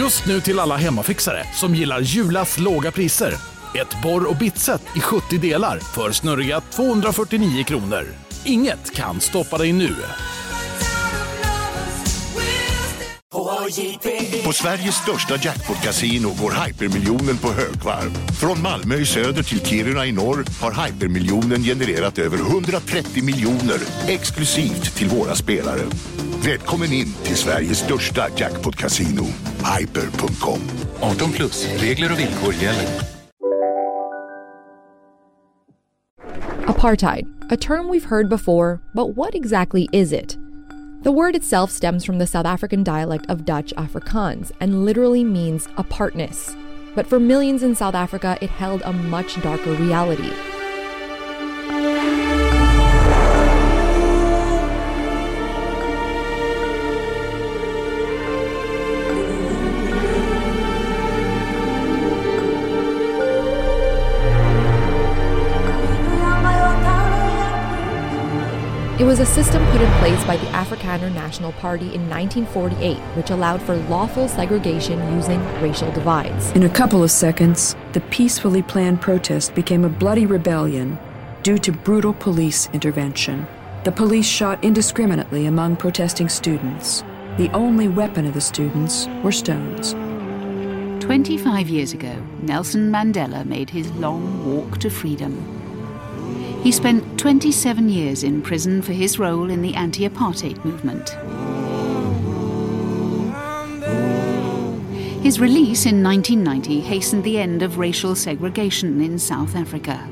Just nu till alla hemmafixare som gillar Julas låga priser. Ett borr och bitset i 70 delar för snurriga 249 kronor. Inget kan stoppa dig nu. På Sveriges största jackpot-kasino går hypermiljonen på högvarv. Från Malmö i söder till Kiruna i norr har hypermiljonen genererat över 130 miljoner exklusivt till våra spelare. Välkommen in till Sveriges största jackpot-kasino, hyper.com. 18 plus, regler och villkor gäller. Apartheid, a term we've heard before, but what exactly is it? The word itself stems from the South African dialect of Dutch Afrikaans and literally means apartness. But for millions in South Africa, it held a much darker reality. Was a system put in place by the Afrikaner National Party in 1948, which allowed for lawful segregation using racial divides. In a couple of seconds, the peacefully planned protest became a bloody rebellion due to brutal police intervention. The police shot indiscriminately among protesting students. The only weapon of the students were stones. 25 years ago, Nelson Mandela made his long walk to freedom. He spent 27 years in prison for his role in the anti apartheid movement. His release in 1990 hastened the end of racial segregation in South Africa.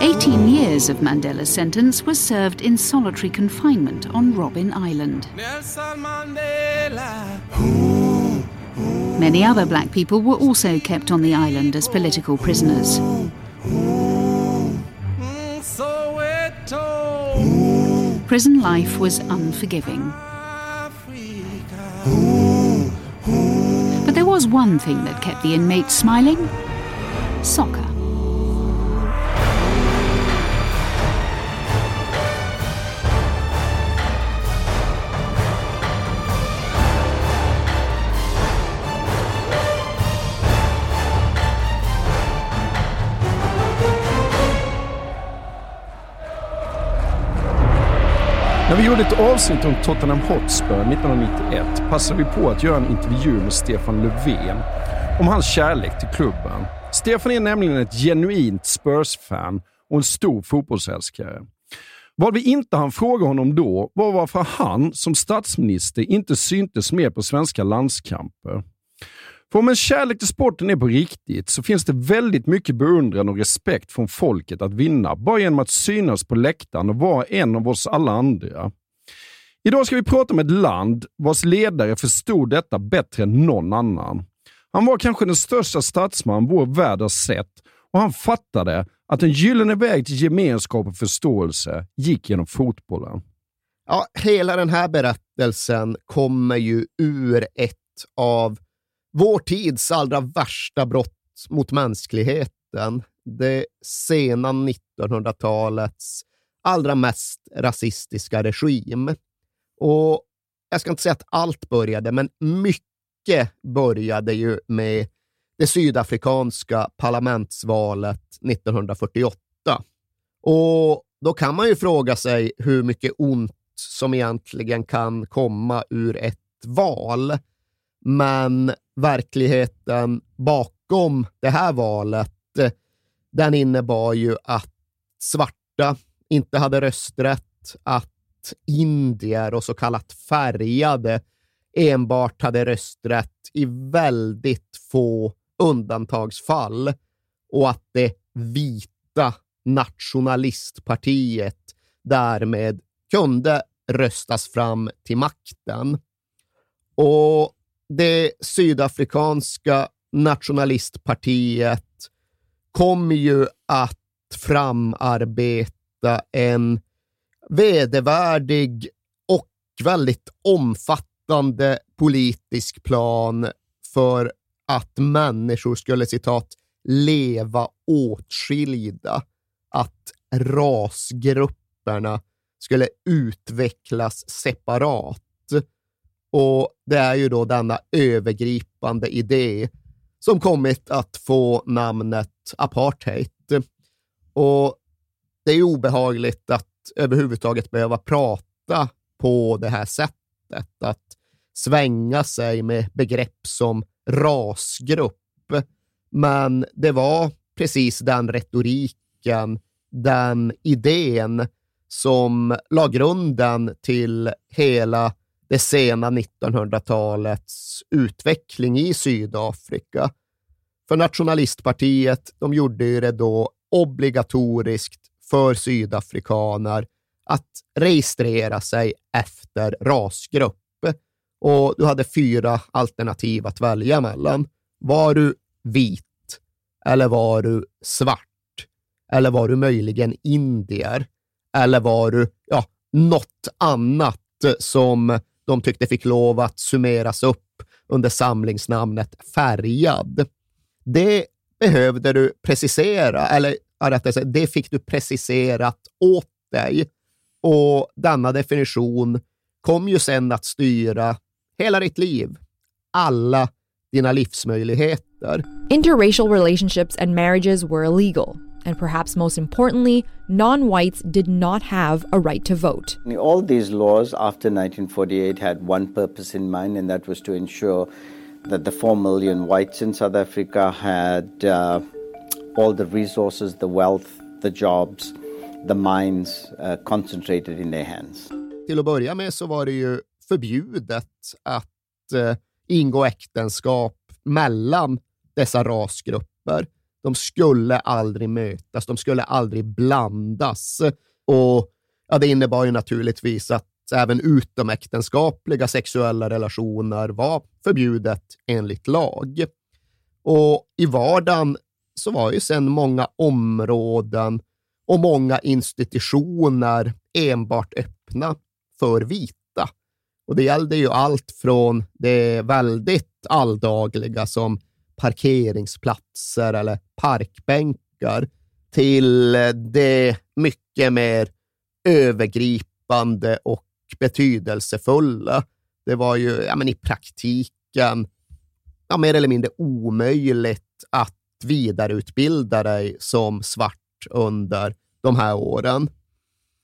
Eighteen years of Mandela's sentence was served in solitary confinement on Robben Island. Many other black people were also kept on the island as political prisoners. Prison life was unforgiving. But there was one thing that kept the inmates smiling soccer. När vi gjorde ett avsnitt om Tottenham Hotspur 1991 passade vi på att göra en intervju med Stefan Löfven om hans kärlek till klubben. Stefan är nämligen ett genuint Spurs-fan och en stor fotbollsälskare. Vad vi inte hann fråga honom då var varför han som statsminister inte syntes mer på svenska landskamper. För om en kärlek till sporten är på riktigt så finns det väldigt mycket beundran och respekt från folket att vinna bara genom att synas på läktaren och vara en av oss alla andra. Idag ska vi prata om ett land vars ledare förstod detta bättre än någon annan. Han var kanske den största statsman vår värld har sett och han fattade att en gyllene väg till gemenskap och förståelse gick genom fotbollen. Ja, hela den här berättelsen kommer ju ur ett av vår tids allra värsta brott mot mänskligheten. Det sena 1900-talets allra mest rasistiska regim. Och jag ska inte säga att allt började, men mycket började ju med det sydafrikanska parlamentsvalet 1948. Och då kan man ju fråga sig hur mycket ont som egentligen kan komma ur ett val. Men verkligheten bakom det här valet, den innebar ju att svarta inte hade rösträtt, att indier och så kallat färgade enbart hade rösträtt i väldigt få undantagsfall och att det vita nationalistpartiet därmed kunde röstas fram till makten. Och det sydafrikanska nationalistpartiet kommer ju att framarbeta en vedervärdig och väldigt omfattande politisk plan för att människor skulle citat leva åtskilda, att rasgrupperna skulle utvecklas separat. Och det är ju då denna övergripande idé som kommit att få namnet apartheid. Och det är obehagligt att överhuvudtaget behöva prata på det här sättet, att svänga sig med begrepp som rasgrupp. Men det var precis den retoriken, den idén som la grunden till hela det sena 1900-talets utveckling i Sydafrika. För nationalistpartiet, de gjorde ju det då obligatoriskt för sydafrikaner att registrera sig efter rasgrupp. Och du hade fyra alternativ att välja mellan. Var du vit? Eller var du svart? Eller var du möjligen indier? Eller var du ja, något annat som de tyckte fick lov att summeras upp under samlingsnamnet färgad? Det behövde du precisera, eller rättare sagt, det fick du preciserat åt dig. Och denna definition kom ju sen att styra hela ditt liv, alla dina livsmöjligheter. Interracial relationships and marriages were illegal. And perhaps most importantly, non whites did not have a right to vote. All these laws after 1948 had one purpose in mind, and that was to ensure that the 4 million whites in South Africa had uh, all the resources, the wealth, the jobs, the mines uh, concentrated in their hands. Till att börja med så var det ju förbjudet att eh, ingå äktenskap mellan dessa rasgrupper. De skulle aldrig mötas, de skulle aldrig blandas. Och ja, Det innebar ju naturligtvis att även utomäktenskapliga sexuella relationer var förbjudet enligt lag. Och i vardagen så var ju sedan många områden och många institutioner enbart öppna för vita. Och det gällde ju allt från det väldigt alldagliga som parkeringsplatser eller parkbänkar till eh, det mycket mer övergripande och betydelsefulla. Det var ju ja, men i praktiken ja, mer eller mindre omöjligt att vidareutbilda dig som svart under de här åren.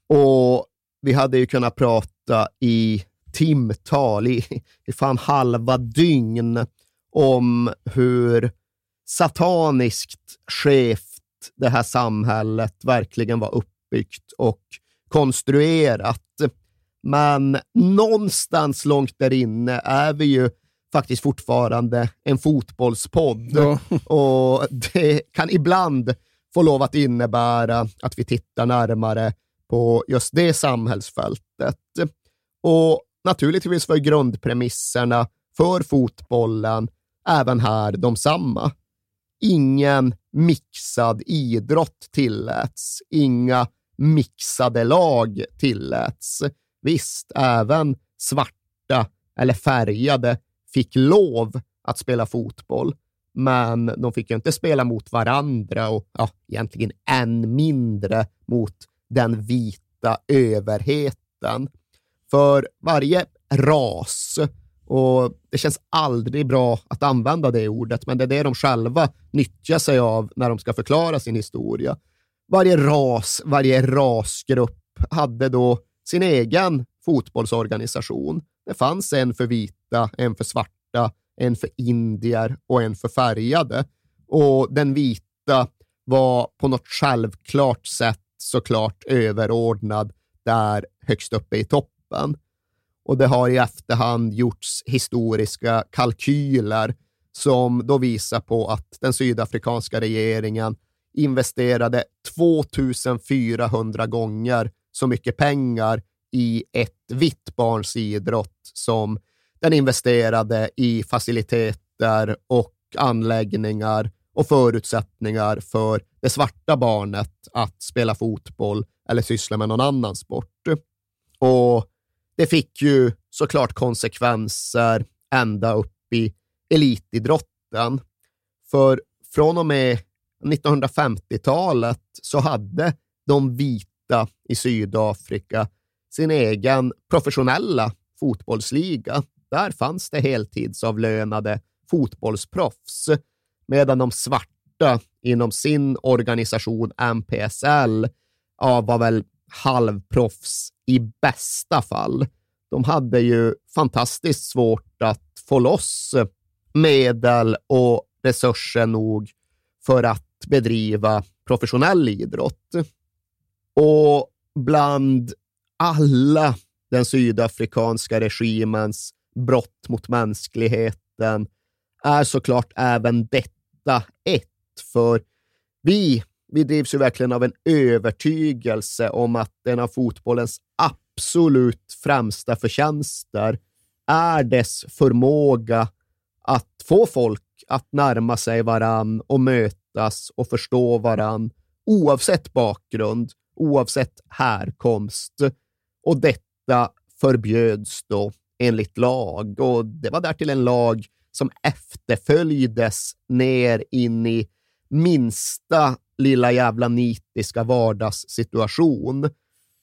Och vi hade ju kunnat prata i timtal, i, i fan halva dygn, om hur sataniskt skevt det här samhället verkligen var uppbyggt och konstruerat. Men någonstans långt där inne är vi ju faktiskt fortfarande en fotbollspodd. Ja. Och det kan ibland få lov att innebära att vi tittar närmare på just det samhällsfältet. Och naturligtvis var grundpremisserna för fotbollen även här de samma. Ingen mixad idrott tilläts, inga mixade lag tilläts. Visst, även svarta eller färgade fick lov att spela fotboll, men de fick ju inte spela mot varandra och ja, egentligen än mindre mot den vita överheten. För varje ras, och det känns aldrig bra att använda det ordet, men det är det de själva nyttjar sig av när de ska förklara sin historia. Varje ras, varje rasgrupp hade då sin egen fotbollsorganisation. Det fanns en för vita, en för svarta, en för indier och en för färgade. Och den vita var på något självklart sätt såklart överordnad där högst uppe i toppen. Och det har i efterhand gjorts historiska kalkyler som då visar på att den sydafrikanska regeringen investerade 2400 gånger så mycket pengar i ett vitt barns idrott som den investerade i faciliteter och anläggningar och förutsättningar för det svarta barnet att spela fotboll eller syssla med någon annan sport. Och det fick ju såklart konsekvenser ända upp i elitidrotten. För från och med 1950-talet så hade de vita i Sydafrika sin egen professionella fotbollsliga. Där fanns det heltidsavlönade fotbollsproffs, medan de svarta inom sin organisation MPSL ja, var väl halvproffs i bästa fall. De hade ju fantastiskt svårt att få loss medel och resurser nog för att bedriva professionell idrott. Och bland alla den sydafrikanska regimens brott mot mänskligheten är såklart även detta ett. För vi, vi drivs ju verkligen av en övertygelse om att en av fotbollens absolut främsta förtjänster är dess förmåga att få folk att närma sig varann och mötas och förstå varann oavsett bakgrund, oavsett härkomst. Och detta förbjöds då enligt lag och det var därtill en lag som efterföljdes ner in i minsta lilla jävla nitiska vardagssituation.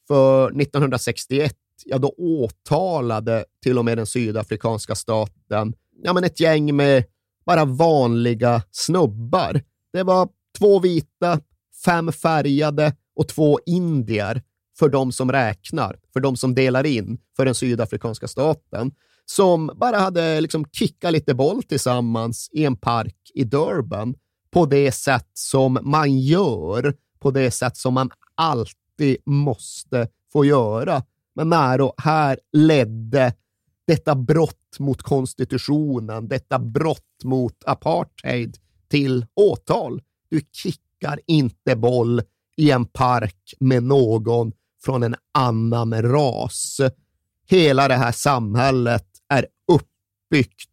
För 1961, ja då åtalade till och med den sydafrikanska staten ja, men ett gäng med bara vanliga snubbar. Det var två vita, fem färgade och två indier för de som räknar, för de som delar in för den sydafrikanska staten, som bara hade liksom kickat lite boll tillsammans i en park i Durban på det sätt som man gör, på det sätt som man alltid måste få göra. Men Naro här ledde detta brott mot konstitutionen, detta brott mot apartheid till åtal. Du kickar inte boll i en park med någon från en annan ras. Hela det här samhället är uppbyggt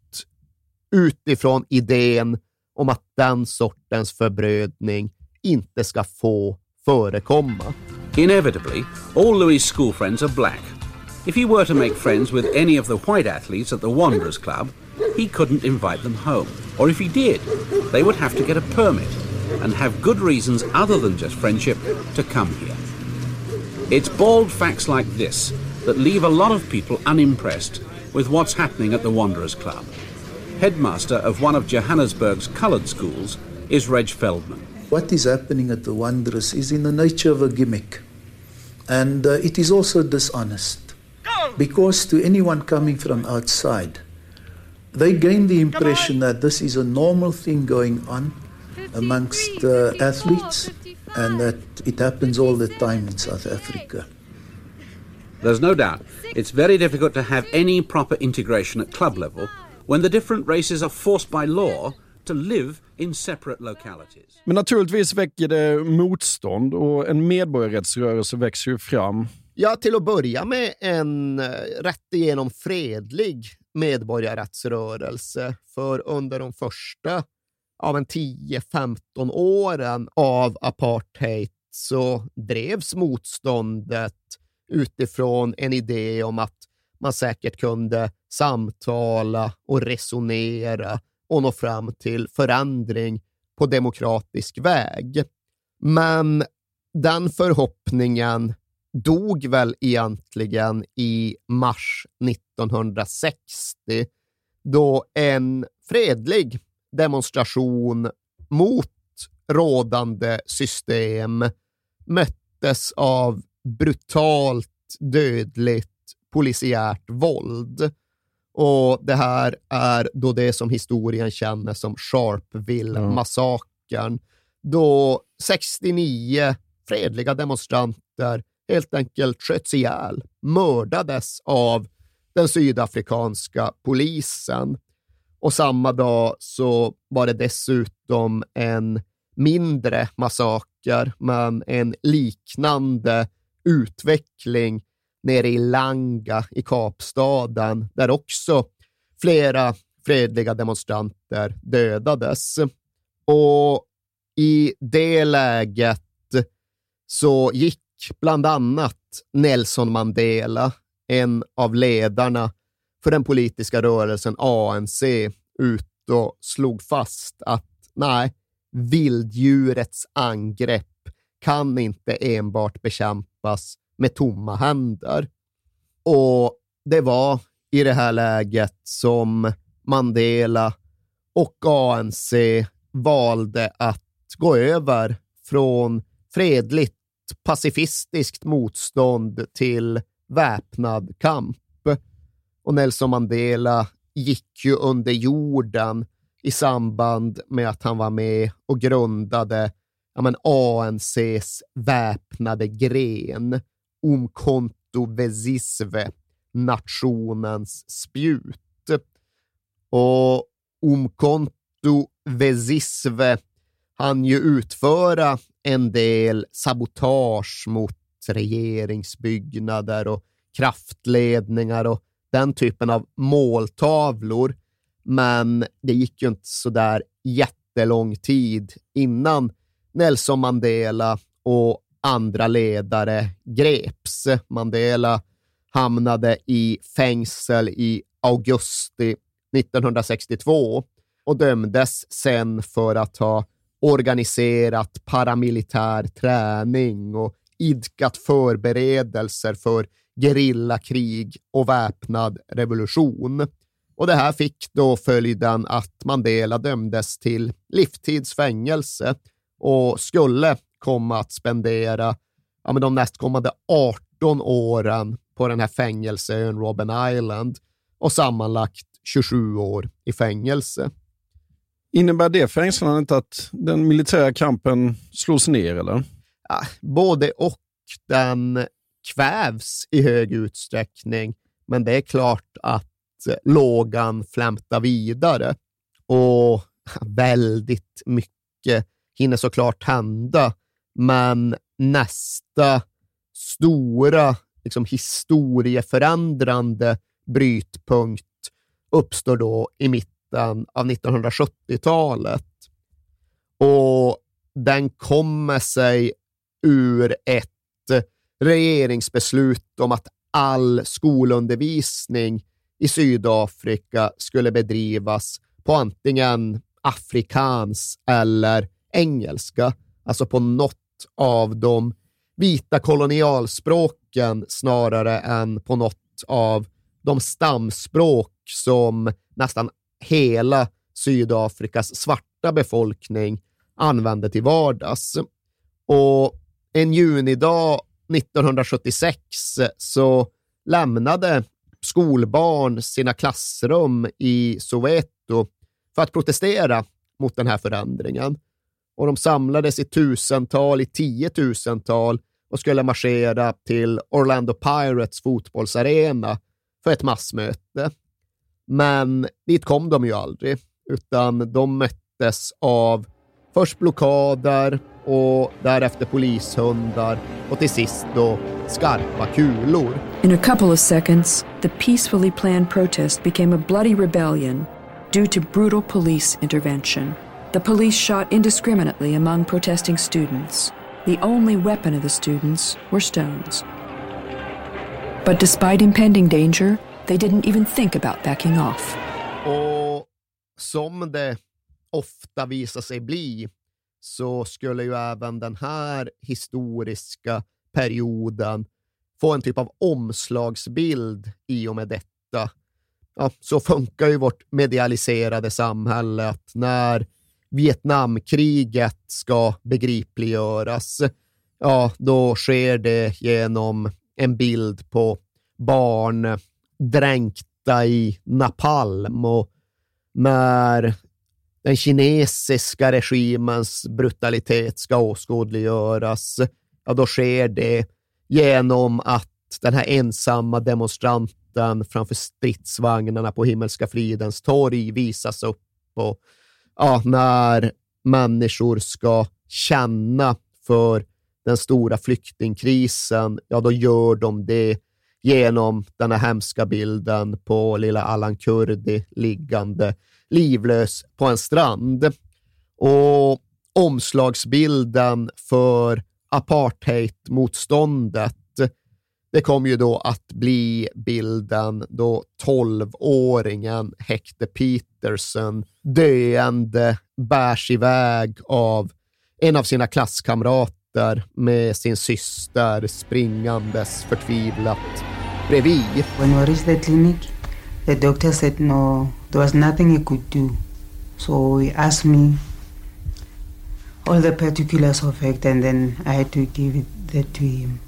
utifrån idén om att den sortens förbrödning inte ska få förekomma. Inevitably, all Louis' school friends are black. If he were to make friends with any of the white athletes at the Wanderers Club, he couldn't invite them home. Or if he did, they would have to get a permit and have good reasons other than just friendship to come here. It's bald facts like this that leave a lot of people unimpressed with what's happening at the Wanderers Club. Headmaster of one of Johannesburg's coloured schools is Reg Feldman. What is happening at the Wanderers is in the nature of a gimmick. And uh, it is also dishonest. Because to anyone coming from outside, they gain the impression that this is a normal thing going on amongst uh, athletes and that it happens all the time in South Africa. There's no doubt it's very difficult to have any proper integration at club level when the different races are forced by law to live in separate localities. Men naturligtvis väcker det motstånd och en medborgarrättsrörelse växer ju fram. Ja, till att börja med en eh, rätt igenom fredlig medborgarrättsrörelse. För under de första av en 10-15 åren av apartheid så drevs motståndet utifrån en idé om att man säkert kunde samtala och resonera och nå fram till förändring på demokratisk väg. Men den förhoppningen dog väl egentligen i mars 1960 då en fredlig demonstration mot rådande system möttes av brutalt dödligt polisiärt våld. Och Det här är då det som historien känner som Sharpeville-massakern, då 69 fredliga demonstranter helt enkelt sköts ihjäl, mördades av den sydafrikanska polisen. Och samma dag så var det dessutom en mindre massaker, men en liknande utveckling nere i Langa i Kapstaden, där också flera fredliga demonstranter dödades. Och i det läget så gick bland annat Nelson Mandela, en av ledarna för den politiska rörelsen ANC, ut och slog fast att nej, vilddjurets angrepp kan inte enbart bekämpas med tomma händer. Och det var i det här läget som Mandela och ANC valde att gå över från fredligt pacifistiskt motstånd till väpnad kamp. Och Nelson Mandela gick ju under jorden i samband med att han var med och grundade ja, men ANCs väpnade gren, Um Conto Vesisve, nationens spjut. Och Um Conto Vesisve han ju utföra en del sabotage mot regeringsbyggnader och kraftledningar och den typen av måltavlor. Men det gick ju inte så där jättelång tid innan Nelson Mandela och andra ledare greps. Mandela hamnade i fängsel i augusti 1962 och dömdes sen för att ha organiserat paramilitär träning och idkat förberedelser för gerillakrig och väpnad revolution. Och det här fick då följden att Mandela dömdes till livstidsfängelse och skulle komma att spendera ja, men de nästkommande 18 åren på den här fängelseön Robben Island och sammanlagt 27 år i fängelse. Innebär det fängslandet att den militära kampen slås ner? eller? Ja, både och. Den kvävs i hög utsträckning, men det är klart att lågan flämtar vidare och väldigt mycket hinner såklart hända. Men nästa stora liksom historieförändrande brytpunkt uppstår då i mitten av 1970-talet. Och den kommer sig ur ett regeringsbeslut om att all skolundervisning i Sydafrika skulle bedrivas på antingen afrikans eller engelska, alltså på något av de vita kolonialspråken snarare än på något av de stamspråk som nästan hela Sydafrikas svarta befolkning använde till vardags. Och en junidag 1976 så lämnade skolbarn sina klassrum i Soweto för att protestera mot den här förändringen. Och de samlades i tusental, i tiotusental och skulle marschera till Orlando Pirates fotbollsarena för ett massmöte. Men dit kom de ju aldrig, utan de möttes av först blockader och därefter polishundar och till sist då skarpa kulor. In a couple of seconds, the peacefully planned protest became a bloody rebellion due to brutal police intervention. The police shot indiscriminately among protesting students. The only weapon of the students were stones. But despite impending danger, they didn't even think about backing off. Och som det ofta visar sig bli så skulle ju även den här historiska perioden få en typ av omslagsbild i och med detta. Ja, så funkar ju vårt medialiserade samhälle, att när Vietnamkriget ska begripliggöras, ja, då sker det genom en bild på barn dränkta i napalm och när den kinesiska regimens brutalitet ska åskådliggöras, ja, då sker det genom att den här ensamma demonstranten framför stridsvagnarna på Himmelska fridens torg visas upp och ja, när människor ska känna för den stora flyktingkrisen, ja då gör de det genom den här hemska bilden på lilla Allan Kurdi liggande livlös på en strand. Och omslagsbilden för apartheidmotståndet det kom ju då att bli bilden då 12-åringen Hector Peterson döende bärs iväg av en av sina klasskamrater med sin syster springandes förtvivlat bredvid. When we reached the clinic, the doctor said no, there was nothing he could do. So he asked me all the particulars of Hector and then I had to give it that to him.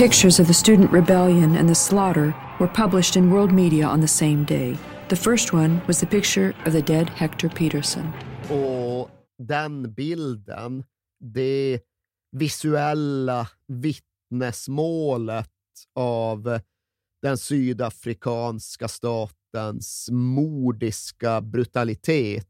Pictures of the student rebellion and the slaughter were published in world media on the same day. The first one was the picture of the dead Hector Peterson. Och den bilden, det visuella vittnesmålet av den sydafrikanska statens mordiska brutalitet,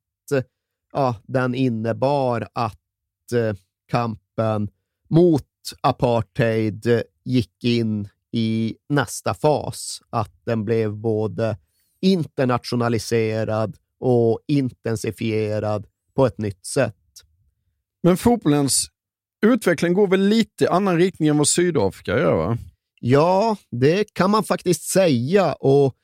ja, den innebar att eh, kampen mot apartheid gick in i nästa fas, att den blev både internationaliserad och intensifierad på ett nytt sätt. Men fotbollens utveckling går väl lite annan riktning än vad Sydafrika gör? Va? Ja, det kan man faktiskt säga. Och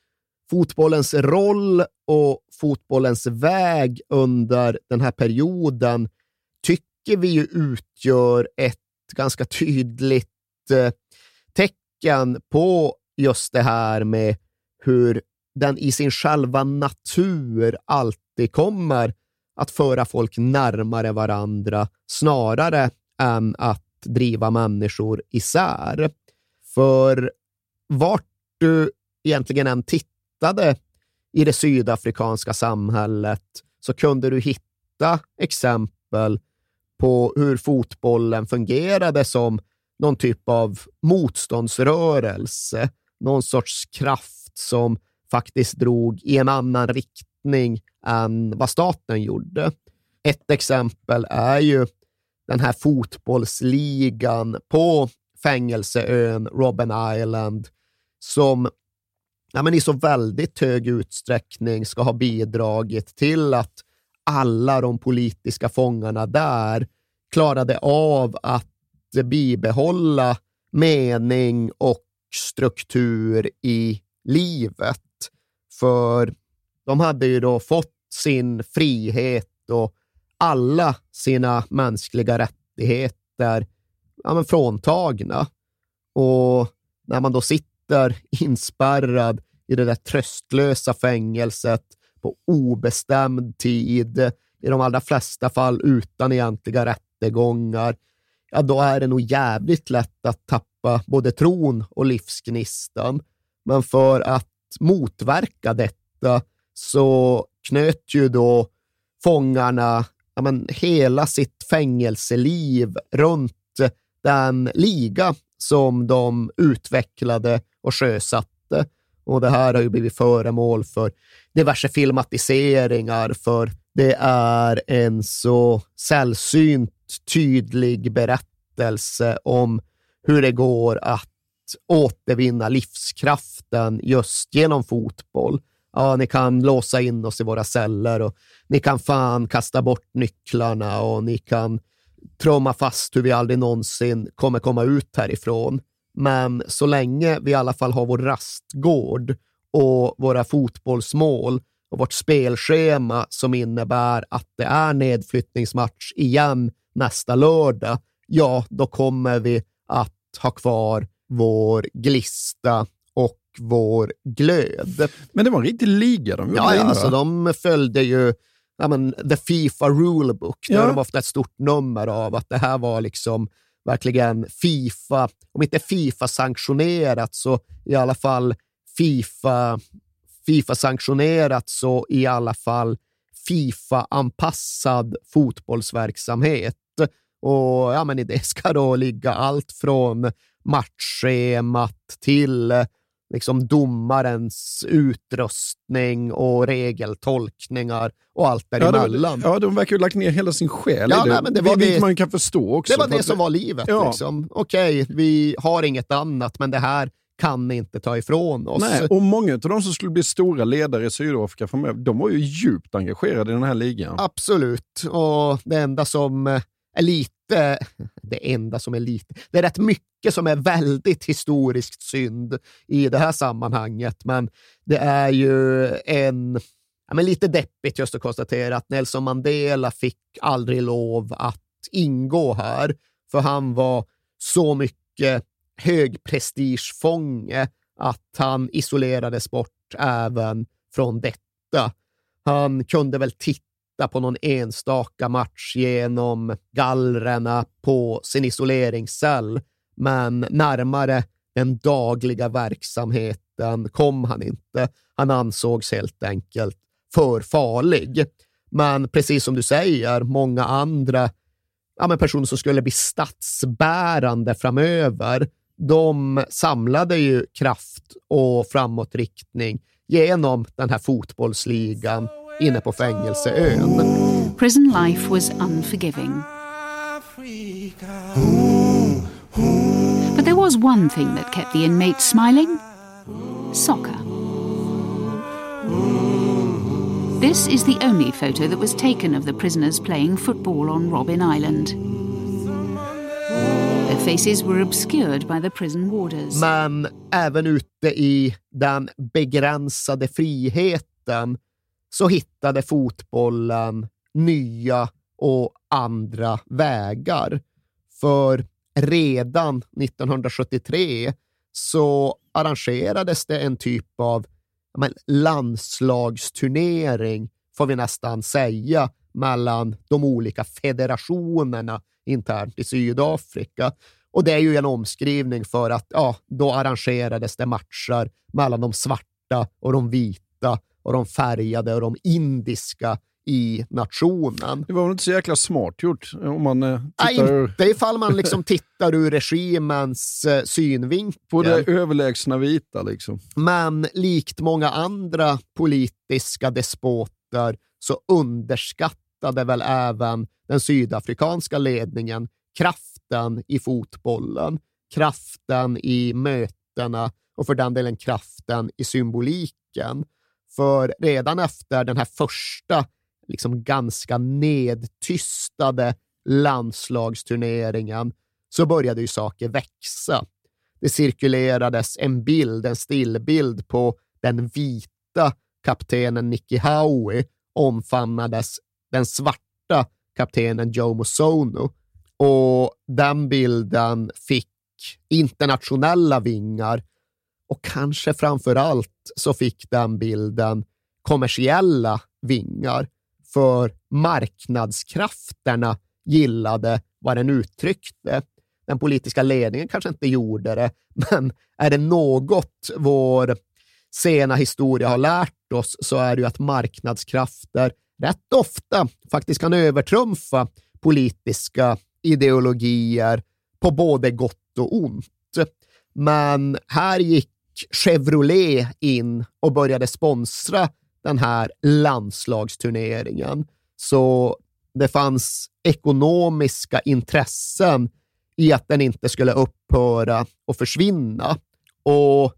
fotbollens roll och fotbollens väg under den här perioden tycker vi ju utgör ett ganska tydligt eh, tecken på just det här med hur den i sin själva natur alltid kommer att föra folk närmare varandra snarare än att driva människor isär. För vart du egentligen än tittade i det sydafrikanska samhället så kunde du hitta exempel på hur fotbollen fungerade som någon typ av motståndsrörelse, någon sorts kraft som faktiskt drog i en annan riktning än vad staten gjorde. Ett exempel är ju den här fotbollsligan på fängelseön Robben Island som ja, men i så väldigt hög utsträckning ska ha bidragit till att alla de politiska fångarna där klarade av att bibehålla mening och struktur i livet. För de hade ju då fått sin frihet och alla sina mänskliga rättigheter ja, men fråntagna. Och när man då sitter inspärrad i det där tröstlösa fängelset på obestämd tid, i de allra flesta fall utan egentliga rättegångar, ja, då är det nog jävligt lätt att tappa både tron och livsgnistan. Men för att motverka detta så knöt ju då fångarna ja, men, hela sitt fängelseliv runt den liga som de utvecklade och sjösatte. Och det här har ju blivit föremål för diverse filmatiseringar, för det är en så sällsynt tydlig berättelse om hur det går att återvinna livskraften just genom fotboll. Ja, ni kan låsa in oss i våra celler och ni kan fan kasta bort nycklarna och ni kan trumma fast hur vi aldrig någonsin kommer komma ut härifrån. Men så länge vi i alla fall har vår rastgård och våra fotbollsmål och vårt spelschema som innebär att det är nedflyttningsmatch igen nästa lördag, ja, då kommer vi att ha kvar vår glista och vår glöd. Men det var en riktig liga de Ja, ja alltså de följde ju ja, men, the Fifa rulebook. Där ja. de ofta ett stort nummer av att det här var liksom verkligen Fifa, om inte Fifa-sanktionerat så i alla fall Fifa, Fifa-sanktionerat så i alla fall Fifa-anpassad fotbollsverksamhet. Och ja, men i det ska då ligga allt från matchschemat till liksom domarens utrustning och regeltolkningar och allt däremellan. Ja, ja, de verkar ju ha lagt ner hela sin själ ja, i det. Nej, men det var Vilket det, man kan förstå också. Det var det som var livet. Ja. Liksom. Okej, okay, vi har inget annat, men det här kan inte ta ifrån oss. Nej, och många av de som skulle bli stora ledare i Sydafrika framöver, de var ju djupt engagerade i den här ligan. Absolut, och det enda som är lite det enda som är lite, det är rätt mycket som är väldigt historiskt synd i det här sammanhanget, men det är ju en ja, men lite deppigt just att konstatera att Nelson Mandela fick aldrig lov att ingå här, för han var så mycket högprestigefånge att han isolerades bort även från detta. Han kunde väl titta på någon enstaka match genom gallrena på sin isoleringscell, men närmare den dagliga verksamheten kom han inte. Han ansågs helt enkelt för farlig. Men precis som du säger, många andra ja, men personer som skulle bli statsbärande framöver, de samlade ju kraft och framåtriktning genom den här fotbollsligan inne på fängelseön. Prison life was unforgiving. But there was one thing that kept the inmates smiling soccer. This is the only photo that was taken of the prisoners playing football on Robin Island. Their faces were obscured by the prison warders. Men även ute i den begränsade friheten så hittade fotbollen nya och andra vägar. För redan 1973 så arrangerades det en typ av men, landslagsturnering, får vi nästan säga, mellan de olika federationerna internt i Sydafrika. Och det är ju en omskrivning för att ja, då arrangerades det matcher mellan de svarta och de vita och de färgade och de indiska i nationen. Det var väl inte så jäkla smart gjort om man eh, tittar... Nej, inte ifall man liksom tittar ur regimens eh, synvinkel. På det överlägsna vita liksom. Men likt många andra politiska despoter så underskattade väl även den sydafrikanska ledningen kraften i fotbollen, kraften i mötena och för den delen kraften i symboliken. För redan efter den här första liksom ganska nedtystade landslagsturneringen så började ju saker växa. Det cirkulerades en bild, en stillbild på den vita kaptenen Nicky Howie omfamnades den svarta kaptenen Joe Sono och den bilden fick internationella vingar och kanske framför allt så fick den bilden kommersiella vingar för marknadskrafterna gillade vad den uttryckte. Den politiska ledningen kanske inte gjorde det, men är det något vår sena historia har lärt oss så är det ju att marknadskrafter rätt ofta faktiskt kan övertrumfa politiska ideologier på både gott och ont. Men här gick Chevrolet in och började sponsra den här landslagsturneringen. Så det fanns ekonomiska intressen i att den inte skulle upphöra och försvinna. Och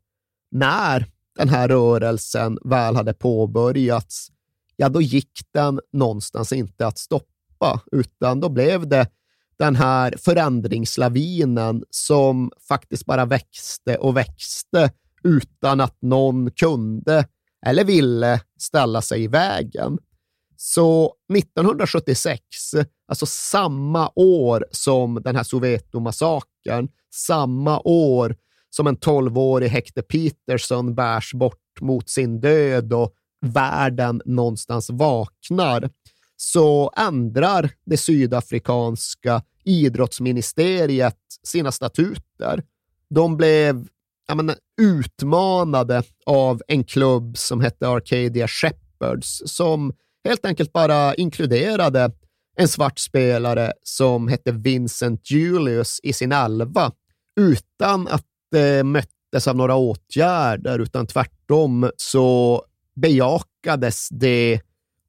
när den här rörelsen väl hade påbörjats, ja då gick den någonstans inte att stoppa, utan då blev det den här förändringslavinen som faktiskt bara växte och växte utan att någon kunde eller ville ställa sig i vägen. Så 1976, alltså samma år som den här Soweto-massakern, samma år som en tolvårig Hector Peterson bärs bort mot sin död och världen någonstans vaknar, så ändrar det sydafrikanska idrottsministeriet sina statuter. De blev ja, men, utmanade av en klubb som hette Arcadia Shepherds som helt enkelt bara inkluderade en svart spelare som hette Vincent Julius i sin elva utan att det möttes av några åtgärder, utan tvärtom så bejakades det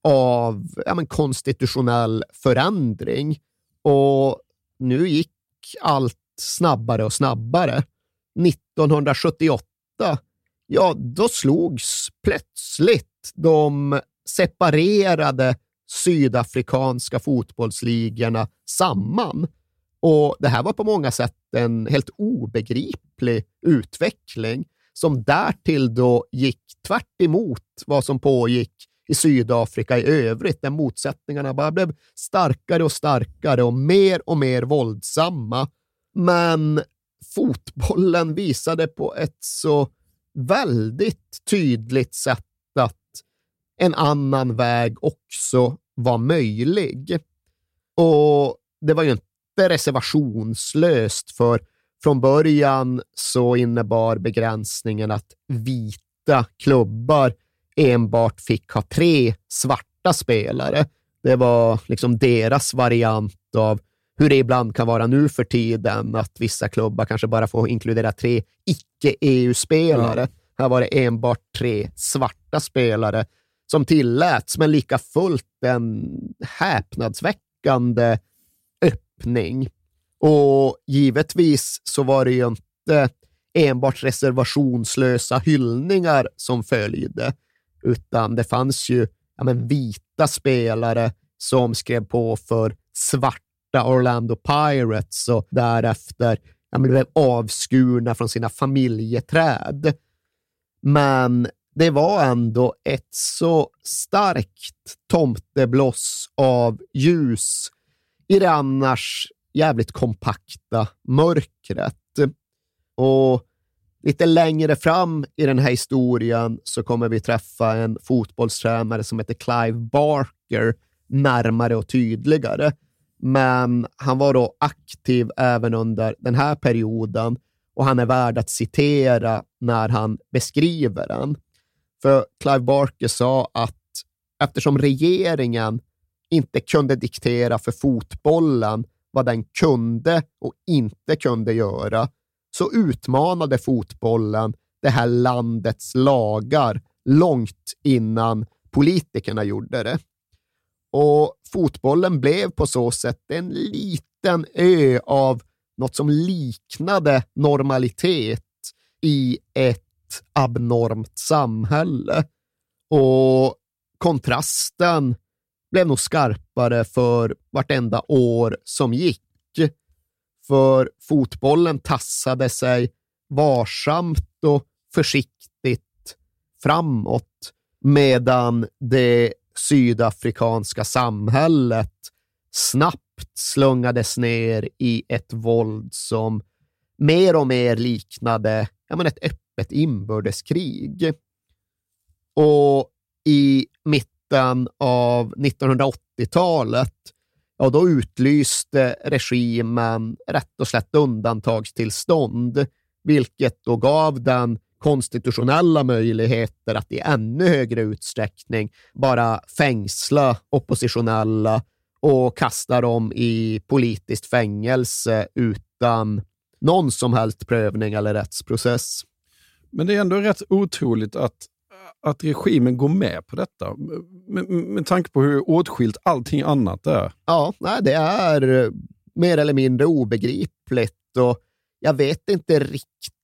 av ja, men konstitutionell förändring. Och nu gick allt snabbare och snabbare. 1978, ja, då slogs plötsligt de separerade sydafrikanska fotbollsligorna samman. Och Det här var på många sätt en helt obegriplig utveckling som därtill då gick tvärt vad som pågick i Sydafrika i övrigt, där motsättningarna bara blev starkare och starkare och mer och mer våldsamma. Men fotbollen visade på ett så väldigt tydligt sätt att en annan väg också var möjlig. Och det var ju inte reservationslöst, för från början så innebar begränsningen att vita klubbar enbart fick ha tre svarta spelare. Det var liksom deras variant av hur det ibland kan vara nu för tiden, att vissa klubbar kanske bara får inkludera tre icke-EU-spelare. Ja. Här var det enbart tre svarta spelare som tilläts, men lika fullt en häpnadsväckande öppning. Och givetvis så var det ju inte enbart reservationslösa hyllningar som följde, utan det fanns ju ja, men vita spelare som skrev på för borta Orlando Pirates och därefter ja, blev avskurna från sina familjeträd. Men det var ändå ett så starkt tomtebloss av ljus i det annars jävligt kompakta mörkret. Och lite längre fram i den här historien så kommer vi träffa en fotbollstränare som heter Clive Barker närmare och tydligare. Men han var då aktiv även under den här perioden och han är värd att citera när han beskriver den. För Clive Barker sa att eftersom regeringen inte kunde diktera för fotbollen vad den kunde och inte kunde göra, så utmanade fotbollen det här landets lagar långt innan politikerna gjorde det. Och fotbollen blev på så sätt en liten ö av något som liknade normalitet i ett abnormt samhälle. Och kontrasten blev nog skarpare för vartenda år som gick. För fotbollen tassade sig varsamt och försiktigt framåt medan det sydafrikanska samhället snabbt slungades ner i ett våld som mer och mer liknade ja, men ett öppet inbördeskrig. Och i mitten av 1980-talet, ja, då utlyste regimen rätt och slätt undantagstillstånd, vilket då gav den konstitutionella möjligheter att i ännu högre utsträckning bara fängsla oppositionella och kasta dem i politiskt fängelse utan någon som helst prövning eller rättsprocess. Men det är ändå rätt otroligt att, att regimen går med på detta, med, med tanke på hur åtskilt allting annat är. Ja, nej, det är mer eller mindre obegripligt och jag vet inte riktigt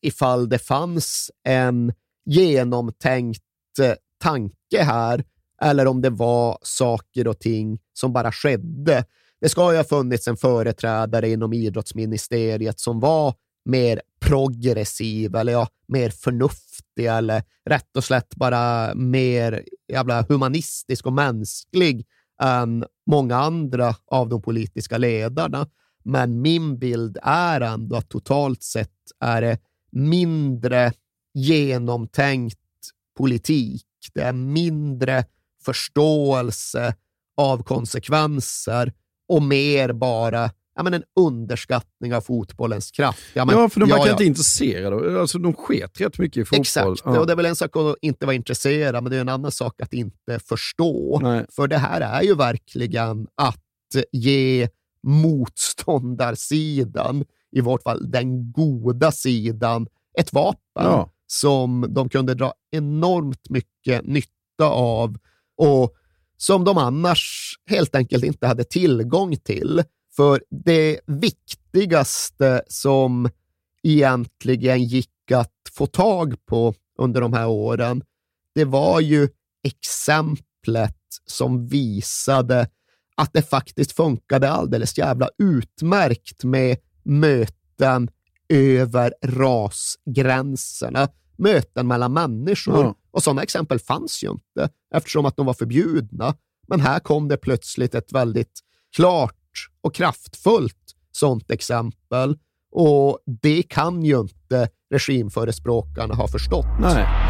ifall det fanns en genomtänkt eh, tanke här eller om det var saker och ting som bara skedde. Det ska ju ha funnits en företrädare inom idrottsministeriet som var mer progressiv eller ja, mer förnuftig eller rätt och slätt bara mer jävla humanistisk och mänsklig än många andra av de politiska ledarna. Men min bild är ändå att totalt sett är det mindre genomtänkt politik. Det är mindre förståelse av konsekvenser och mer bara ja, men en underskattning av fotbollens kraft. Ja, men, ja för de verkar ja, inte intresserade. Alltså, de sket rätt mycket i fotboll. Exakt, ja. och det är väl en sak att inte vara intresserad, men det är en annan sak att inte förstå. Nej. För det här är ju verkligen att ge motståndarsidan, i vårt fall den goda sidan, ett vapen ja. som de kunde dra enormt mycket nytta av och som de annars helt enkelt inte hade tillgång till. För det viktigaste som egentligen gick att få tag på under de här åren, det var ju exemplet som visade att det faktiskt funkade alldeles jävla utmärkt med möten över rasgränserna, möten mellan människor. Mm. Och sådana exempel fanns ju inte eftersom att de var förbjudna. Men här kom det plötsligt ett väldigt klart och kraftfullt sådant exempel. Och det kan ju inte regimförespråkarna ha förstått. Nej.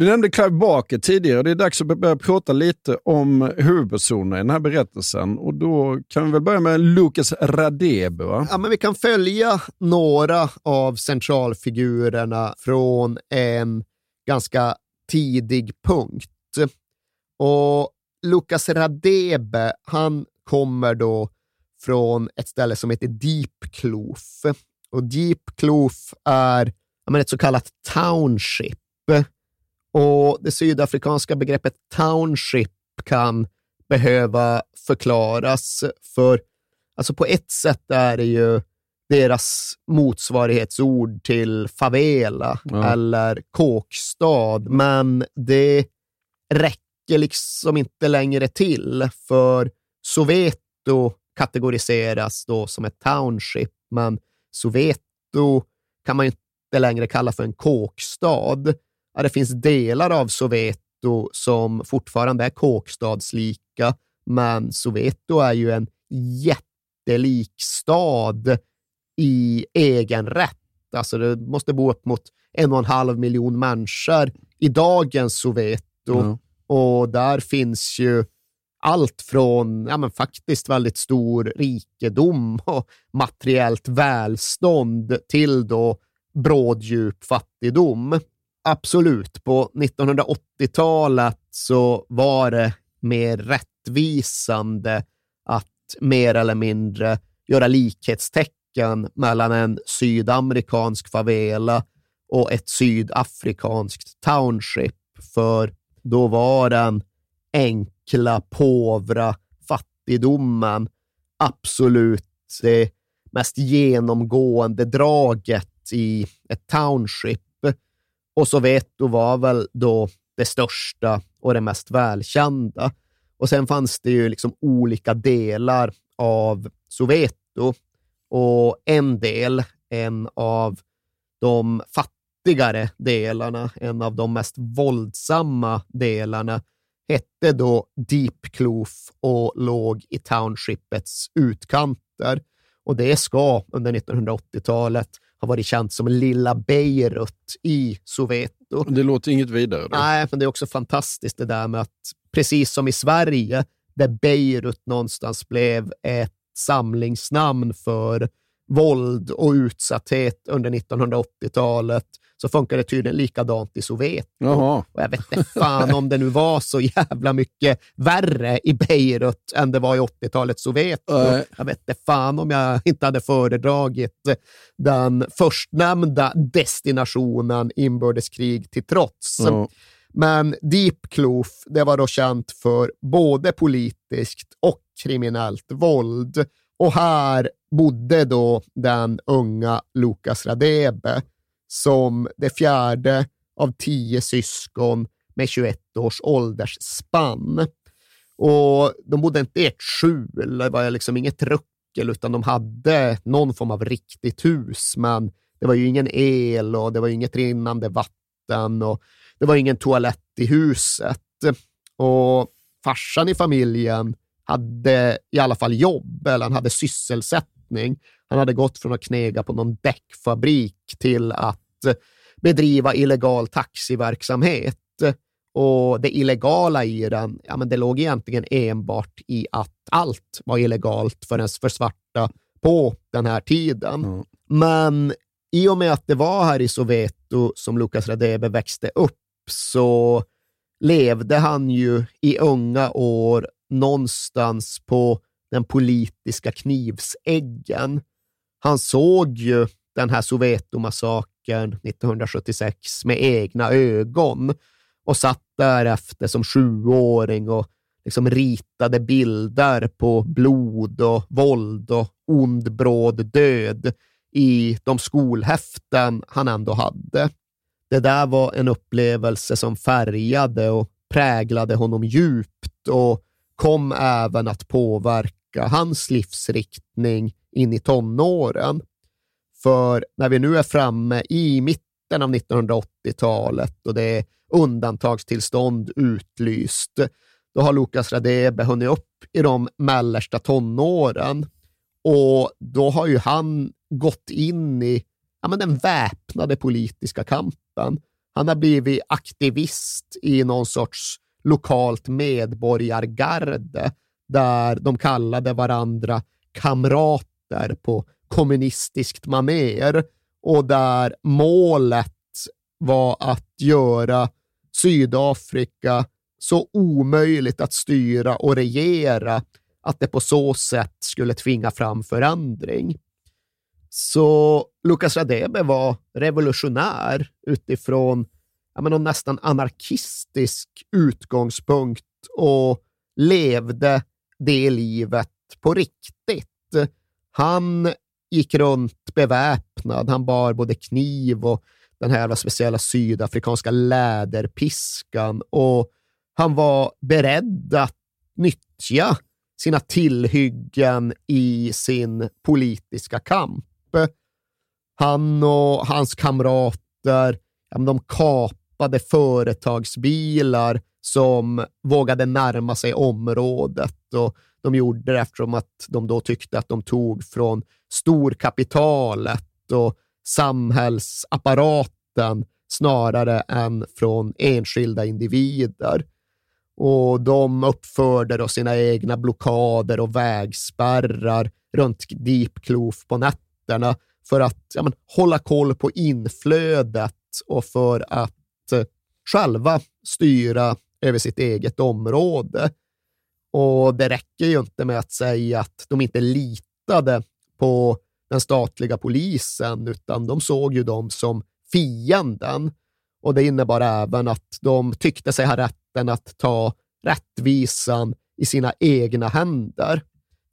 Du nämnde Clive Barker tidigare. Det är dags att börja prata lite om huvudpersonen i den här berättelsen. Och Då kan vi väl börja med Lucas Radebe. Va? Ja, men vi kan följa några av centralfigurerna från en ganska tidig punkt. Och Lucas Radebe, han kommer då från ett ställe som heter Deep Kloof. Och Deep Kloof är ja, men ett så kallat township och det sydafrikanska begreppet township kan behöva förklaras, för alltså på ett sätt är det ju deras motsvarighetsord till favela ja. eller kåkstad, men det räcker liksom inte längre till, för Soweto kategoriseras då som ett township, men Soweto kan man ju inte längre kalla för en kåkstad ja, det finns delar av Soweto som fortfarande är kåkstadslika, men Soweto är ju en jättelik stad i egen rätt. Alltså det måste bo upp mot en och en halv miljon människor i dagens Soweto. Mm. Och där finns ju allt från ja, men faktiskt väldigt stor rikedom och materiellt välstånd till då bråddjup fattigdom absolut, på 1980-talet så var det mer rättvisande att mer eller mindre göra likhetstecken mellan en sydamerikansk favela och ett sydafrikanskt township, för då var den enkla, påvra fattigdomen absolut det mest genomgående draget i ett township och Soweto var väl då det största och det mest välkända. Och sen fanns det ju liksom olika delar av Soweto och en del, en av de fattigare delarna, en av de mest våldsamma delarna, hette då Deep Kloof och låg i townshipets utkanter. Och det ska under 1980-talet har varit känt som Lilla Beirut i. Soweto. Det låter inget vidare. Då. Nej, men det är också fantastiskt det där med att precis som i Sverige, där Beirut någonstans blev ett samlingsnamn för våld och utsatthet under 1980-talet, så funkar det tydligen likadant i. Jaha. Och jag vet inte fan om det nu var så jävla mycket värre i Beirut än det var i 80-talets Soweto. Nej. Jag vet inte fan om jag inte hade föredragit den förstnämnda destinationen inbördeskrig till trots. Ja. Men Deep Kloof, det var då känt för både politiskt och kriminellt våld. Och här bodde då den unga Lukas Radebe som det fjärde av tio syskon med 21 års åldersspann. Och de bodde inte i ett skjul, det var liksom inget ruckel, utan de hade någon form av riktigt hus, men det var ju ingen el och det var inget rinnande vatten och det var ingen toalett i huset. Och farsan i familjen hade i alla fall jobb, eller han hade sysselsättning. Han hade gått från att knega på någon däckfabrik till att bedriva illegal taxiverksamhet. Och det illegala i den, ja, men det låg egentligen enbart i att allt var illegalt för ens för svarta på den här tiden. Mm. Men i och med att det var här i Soweto som Lukas Radebe växte upp så levde han ju i unga år någonstans på den politiska knivsäggen. Han såg ju den här Soweto-massakern 1976 med egna ögon och satt därefter som sjuåring och liksom ritade bilder på blod och våld och ond bråd död i de skolhäften han ändå hade. Det där var en upplevelse som färgade och präglade honom djupt och kom även att påverka hans livsriktning in i tonåren. För när vi nu är framme i mitten av 1980-talet och det är undantagstillstånd utlyst, då har Lukas Radebe hunnit upp i de mellersta tonåren och då har ju han gått in i ja, men den väpnade politiska kampen. Han har blivit aktivist i någon sorts lokalt medborgargarde där de kallade varandra kamrater på kommunistiskt maner och där målet var att göra Sydafrika så omöjligt att styra och regera att det på så sätt skulle tvinga fram förändring. Så Lukas Radebe var revolutionär utifrån ja, men, en nästan anarkistisk utgångspunkt och levde det livet på riktigt. Han gick runt beväpnad. Han bar både kniv och den här speciella sydafrikanska läderpiskan och han var beredd att nyttja sina tillhyggen i sin politiska kamp. Han och hans kamrater de kapade företagsbilar som vågade närma sig området och de gjorde det eftersom att de då tyckte att de tog från storkapitalet och samhällsapparaten snarare än från enskilda individer. Och de uppförde då sina egna blockader och vägspärrar runt Deep Kloof på nätterna för att ja, men, hålla koll på inflödet och för att eh, själva styra över sitt eget område. Och det räcker ju inte med att säga att de inte litade på den statliga polisen, utan de såg ju dem som fienden. Och det innebar även att de tyckte sig ha rätten att ta rättvisan i sina egna händer.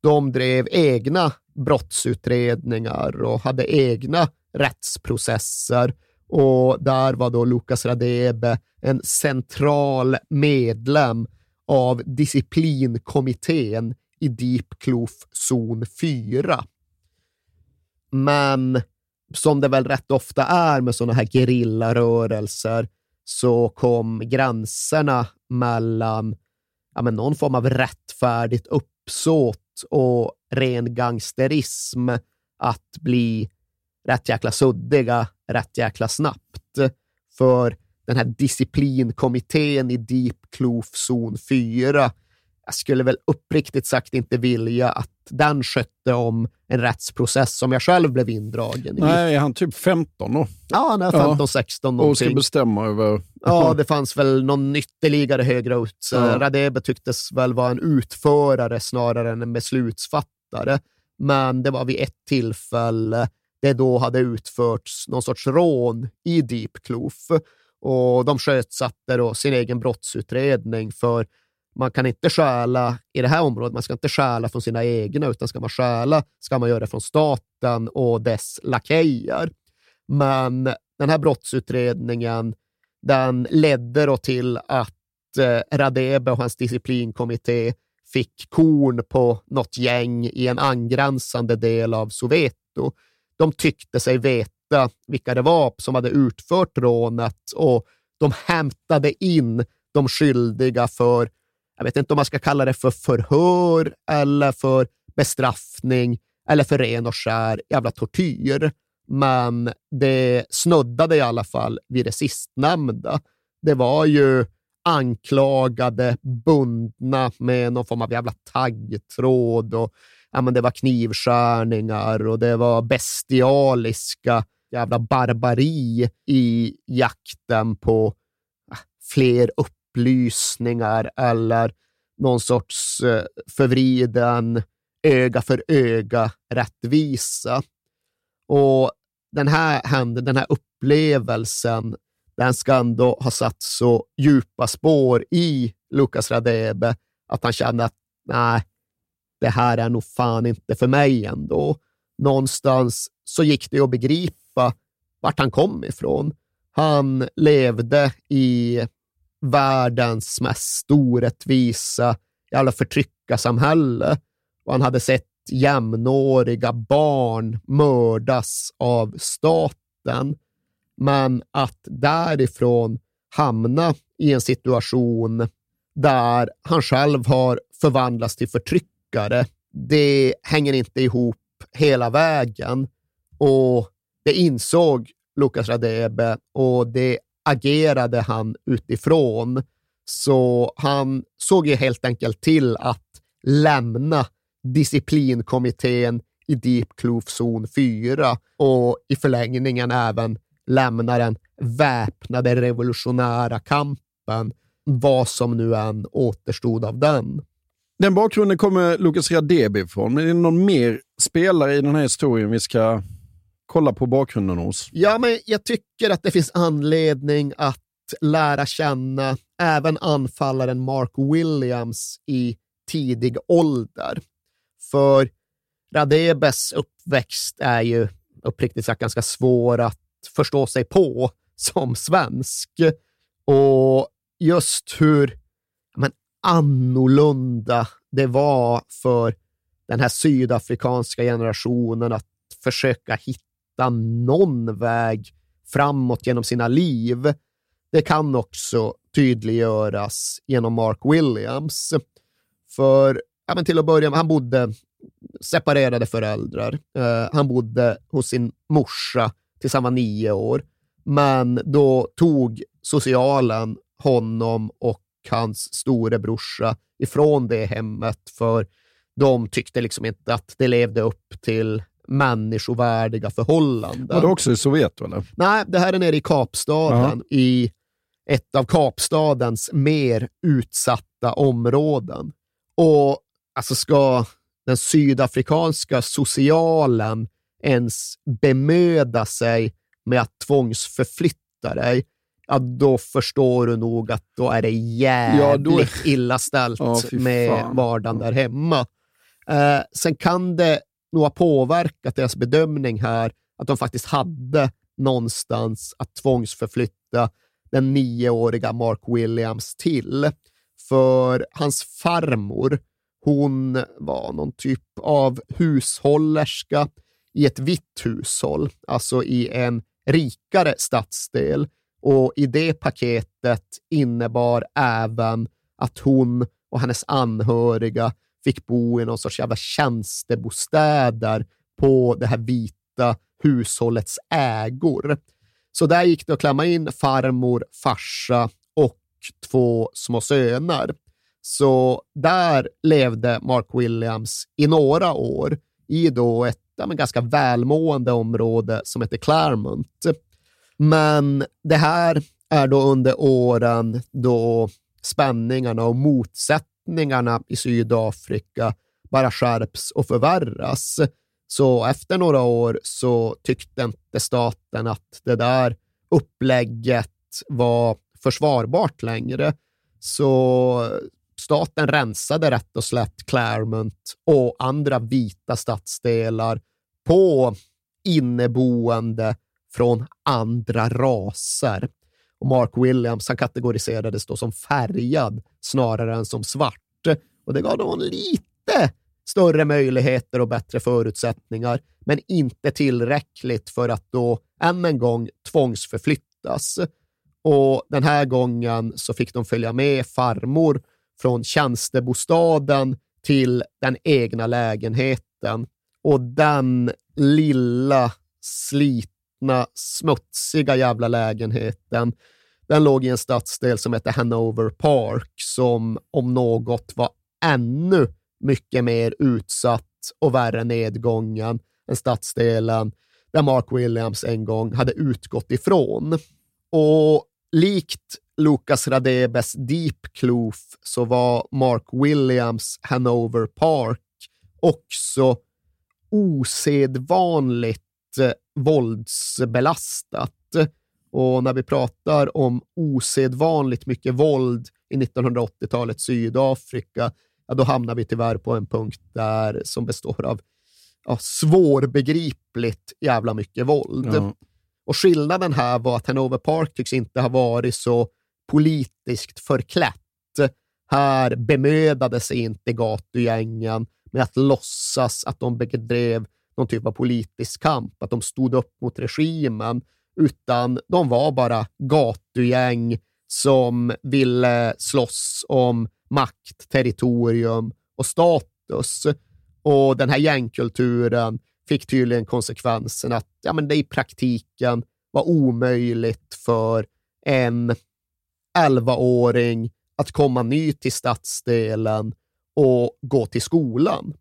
De drev egna brottsutredningar och hade egna rättsprocesser och där var då Lukas Radebe en central medlem av disciplinkommittén i Deep Kloof zon 4. Men som det väl rätt ofta är med sådana här gerillarörelser så kom gränserna mellan ja, men någon form av rättfärdigt uppsåt och ren gangsterism att bli rätt jäkla suddiga rätt jäkla snabbt. För den här disciplinkommittén i Deep Kloof zon 4, jag skulle väl uppriktigt sagt inte vilja att den skötte om en rättsprocess som jag själv blev indragen i. Nej, är han typ 15 då? Ja, han är 15, 16 någonting. Och ska bestämma över... Ja, det fanns väl någon ytterligare högre ut. Ja. Radebe tycktes väl vara en utförare snarare än en beslutsfattare. Men det var vid ett tillfälle det då hade utförts någon sorts rån i Deep Kloof och de sjösatte då sin egen brottsutredning för man kan inte stjäla i det här området, man ska inte stjäla från sina egna, utan ska man stjäla ska man göra det från staten och dess lakejer. Men den här brottsutredningen, den ledde då till att eh, Radebe och hans disciplinkommitté fick korn på något gäng i en angränsande del av Soweto. De tyckte sig veta vilka det var som hade utfört rånet och de hämtade in de skyldiga för jag vet inte om man ska kalla det för förhör eller för bestraffning eller för ren och skär jävla tortyr. Men det snuddade i alla fall vid det sistnämnda. Det var ju anklagade, bundna med någon form av jävla taggtråd och ja, men det var knivskärningar och det var bestialiska jävla barbari i jakten på ah, fler upplysningar eller någon sorts eh, förvriden öga för öga rättvisa. Och den här händelsen, den här upplevelsen, den ska ändå ha satt så djupa spår i Lukas Radebe att han kände att nej, det här är nog fan inte för mig ändå. Någonstans så gick det att begripa vart han kom ifrån. Han levde i världens mest orättvisa jävla förtryckarsamhälle och han hade sett jämnåriga barn mördas av staten. Men att därifrån hamna i en situation där han själv har förvandlats till förtryckare, det hänger inte ihop hela vägen. Och det insåg Lukas Radebe och det agerade han utifrån. Så han såg ju helt enkelt till att lämna disciplinkommittén i Deep Kloof zon 4 och i förlängningen även lämna den väpnade revolutionära kampen, vad som nu än återstod av den. Den bakgrunden kommer Lukas Radebe ifrån, men är det någon mer spelare i den här historien vi ska kolla på bakgrunden hos? Ja, men jag tycker att det finns anledning att lära känna även anfallaren Mark Williams i tidig ålder. För Radebes uppväxt är ju uppriktigt sagt ganska svår att förstå sig på som svensk. Och just hur men, annorlunda det var för den här sydafrikanska generationen att försöka hitta någon väg framåt genom sina liv. Det kan också tydliggöras genom Mark Williams. För ja, men till att börja med, han bodde separerade föräldrar. Eh, han bodde hos sin morsa tills han var nio år. Men då tog socialen honom och hans storebrorsa ifrån det hemmet för de tyckte liksom inte att det levde upp till människovärdiga förhållanden. Var det också i Soveto? Eller? Nej, det här är nere i Kapstaden, ja. i ett av Kapstadens mer utsatta områden. Och alltså ska den sydafrikanska socialen ens bemöda sig med att tvångsförflytta dig, ja, då förstår du nog att då är det jävligt ja, då... illa ställt ja, med vardagen där hemma. Eh, sen kan det nog ha påverkat deras bedömning här, att de faktiskt hade någonstans att tvångsförflytta den nioåriga Mark Williams till. För hans farmor, hon var någon typ av hushållerska i ett vitt hushåll, alltså i en rikare stadsdel. Och i det paketet innebar även att hon och hennes anhöriga fick bo i någon sorts jävla tjänstebostäder på det här vita hushållets ägor. Så där gick det att klämma in farmor, farsa och två små söner. Så där levde Mark Williams i några år i då ett ja, ganska välmående område som heter Claremont. Men det här är då under åren då spänningarna och motsättningarna i Sydafrika bara skärps och förvärras. Så efter några år så tyckte inte staten att det där upplägget var försvarbart längre. Så staten rensade rätt och slätt Claremont och andra vita stadsdelar på inneboende från andra raser. Och Mark Williams han kategoriserades då som färgad snarare än som svart. Och det gav honom lite större möjligheter och bättre förutsättningar, men inte tillräckligt för att då än en gång tvångsförflyttas. Och den här gången så fick de följa med farmor från tjänstebostaden till den egna lägenheten. Och den lilla, slitna, smutsiga jävla lägenheten, den låg i en stadsdel som hette Hanover Park, som om något var ännu mycket mer utsatt och värre nedgången än stadsdelen där Mark Williams en gång hade utgått ifrån. Och likt Lucas Radebes Deep Kloof så var Mark Williams Hanover Park också osedvanligt eh, våldsbelastat. Och när vi pratar om osedvanligt mycket våld i 1980-talets Sydafrika, ja, då hamnar vi tyvärr på en punkt där som består av ja, svårbegripligt jävla mycket våld. Ja. Och skillnaden här var att Hanover Park tycks inte ha varit så politiskt förklätt. Här bemödade sig inte gatugängen med att låtsas att de bedrev någon typ av politisk kamp, att de stod upp mot regimen, utan de var bara gatugäng som ville slåss om makt, territorium och status. Och den här gängkulturen fick tydligen konsekvensen att ja, men det i praktiken var omöjligt för en 11-åring att komma ny till stadsdelen och gå till skolan.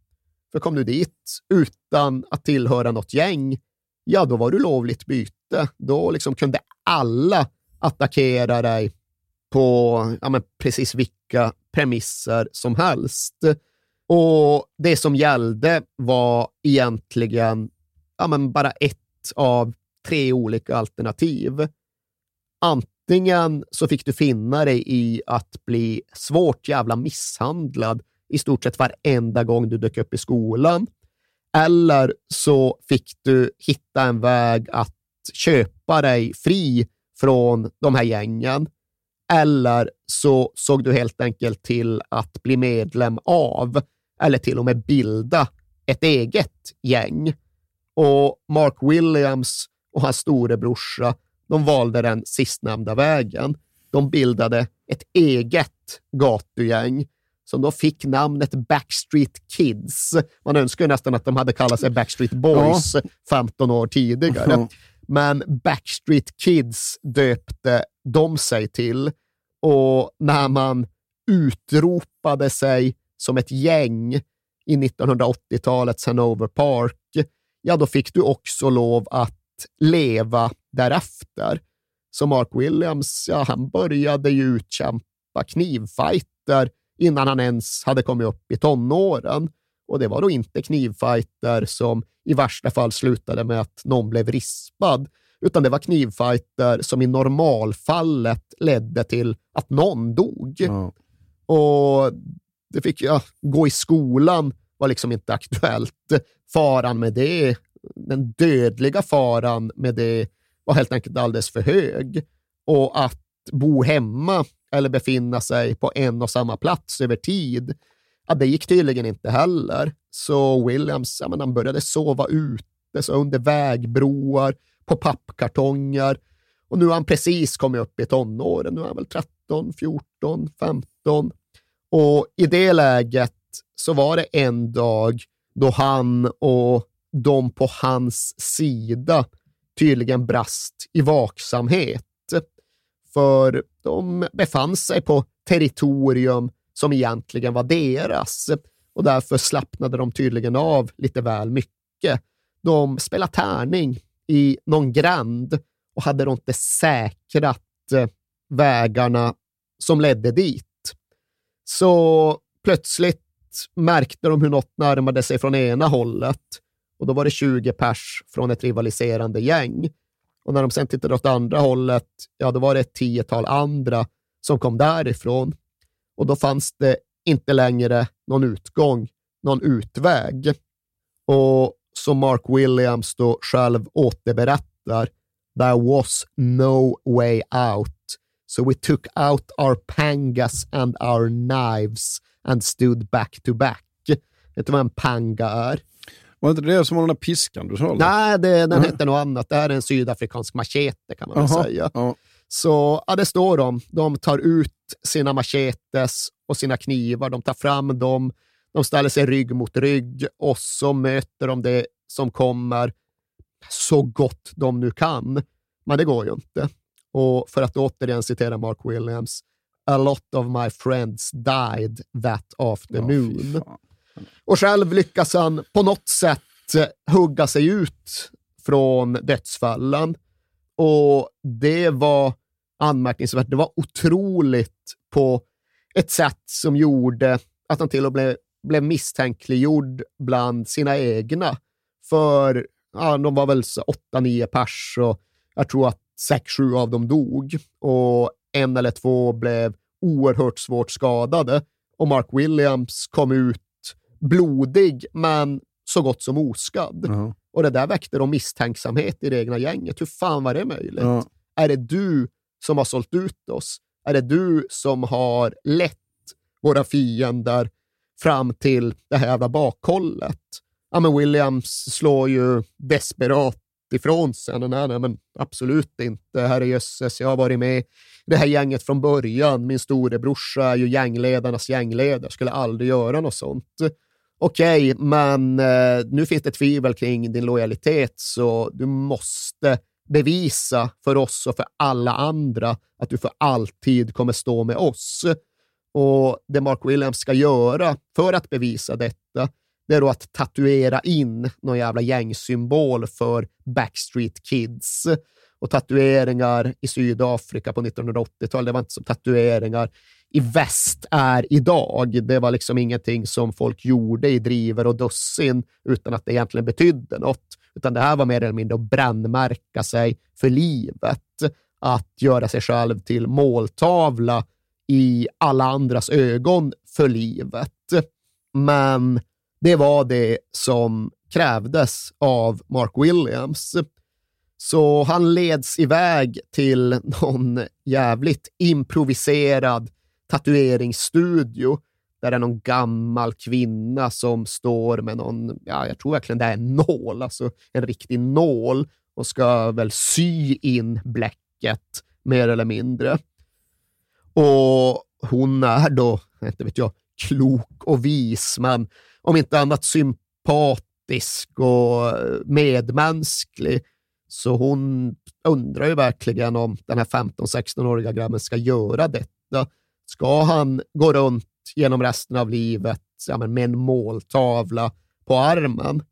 För kom du dit utan att tillhöra något gäng, ja, då var du lovligt byte. Då liksom kunde alla attackera dig på ja, men precis vilka premisser som helst. Och det som gällde var egentligen ja, men bara ett av tre olika alternativ. Antingen så fick du finna dig i att bli svårt jävla misshandlad i stort sett varenda gång du dök upp i skolan. Eller så fick du hitta en väg att köpa dig fri från de här gängen. Eller så såg du helt enkelt till att bli medlem av, eller till och med bilda, ett eget gäng. Och Mark Williams och hans storebrorsa, de valde den sistnämnda vägen. De bildade ett eget gatugäng som då fick namnet Backstreet Kids. Man önskar nästan att de hade kallat sig Backstreet Boys ja. 15 år tidigare. Mm. Men Backstreet Kids döpte de sig till och när man utropade sig som ett gäng i 1980-talets Hanover Park, ja, då fick du också lov att leva därefter. Så Mark Williams, ja, han började ju utkämpa knivfighter innan han ens hade kommit upp i tonåren. Och det var då inte knivfighter som i värsta fall slutade med att någon blev rispad, utan det var knivfighter som i normalfallet ledde till att någon dog. Mm. Och det fick ja, gå i skolan var liksom inte aktuellt. Faran med det, den dödliga faran med det var helt enkelt alldeles för hög. Och att bo hemma eller befinna sig på en och samma plats över tid, ja, det gick tydligen inte heller. Så Williams ja, men han började sova ute, så under vägbroar, på pappkartonger. Och nu har han precis kommit upp i tonåren. Nu är han väl 13, 14, 15. Och i det läget så var det en dag då han och de på hans sida tydligen brast i vaksamhet. För de befann sig på territorium som egentligen var deras och därför slappnade de tydligen av lite väl mycket. De spelade tärning i någon gränd och hade då inte säkrat eh, vägarna som ledde dit. Så plötsligt märkte de hur något närmade sig från ena hållet och då var det 20 pers från ett rivaliserande gäng. Och när de sen tittade åt andra hållet, ja, då var det ett tiotal andra som kom därifrån. Och då fanns det inte längre någon utgång, någon utväg. Och som Mark Williams då själv återberättar, there was no way out. So we took out our pangas and our knives and stood back to back. Vet du vad en panga är? Var det inte det som var den där piskan du sa? Nej, det, den mm. hette något annat. Det är en sydafrikansk machete kan man Aha, säga. Ja. Så ja, det står de. De tar ut sina machetes och sina knivar. De tar fram dem. De ställer sig rygg mot rygg och så möter de det som kommer så gott de nu kan. Men det går ju inte. Och för att återigen citera Mark Williams, A lot of my friends died that afternoon. Oh, och själv lyckas han på något sätt eh, hugga sig ut från dödsfallen. Och det var anmärkningsvärt. Det var otroligt på ett sätt som gjorde att han till och med blev misstänkliggjord bland sina egna. För ja, de var väl åtta, nio pers och jag tror att sex, sju av dem dog och en eller två blev oerhört svårt skadade och Mark Williams kom ut blodig, men så gott som oskadd. Uh-huh. Och det där väckte de misstänksamhet i det egna gänget. Hur fan var det möjligt? Uh-huh. Är det du som har sålt ut oss? Är det du som har lett våra fiender fram till det här jävla bakhållet? Ja, men Williams slår ju desperat ifrån sig. Nej, nej, men absolut inte. Herrejösses, jag har varit med i det här gänget från början. Min storebrorsa är ju gängledarnas gängledare. Skulle aldrig göra något sånt. Okej, okay, men eh, nu finns det tvivel kring din lojalitet, så du måste bevisa för oss och för alla andra att du för alltid kommer stå med oss. Och det Mark Williams ska göra för att bevisa detta, det är då att tatuera in någon jävla gängsymbol för Backstreet Kids. Och tatueringar i Sydafrika på 1980-talet, det var inte som tatueringar i väst är idag. Det var liksom ingenting som folk gjorde i driver och dussin utan att det egentligen betydde något. Utan det här var mer eller mindre att brännmärka sig för livet. Att göra sig själv till måltavla i alla andras ögon för livet. Men det var det som krävdes av Mark Williams. Så han leds iväg till någon jävligt improviserad tatueringsstudio där det är någon gammal kvinna som står med någon, ja, jag tror verkligen det är en nål, alltså en riktig nål och ska väl sy in bläcket mer eller mindre. Och hon är då, inte vet jag, klok och vis, men om inte annat sympatisk och medmänsklig. Så hon undrar ju verkligen om den här 15-16-åriga grabben ska göra detta. Ska han gå runt genom resten av livet ja, men med en måltavla på armen?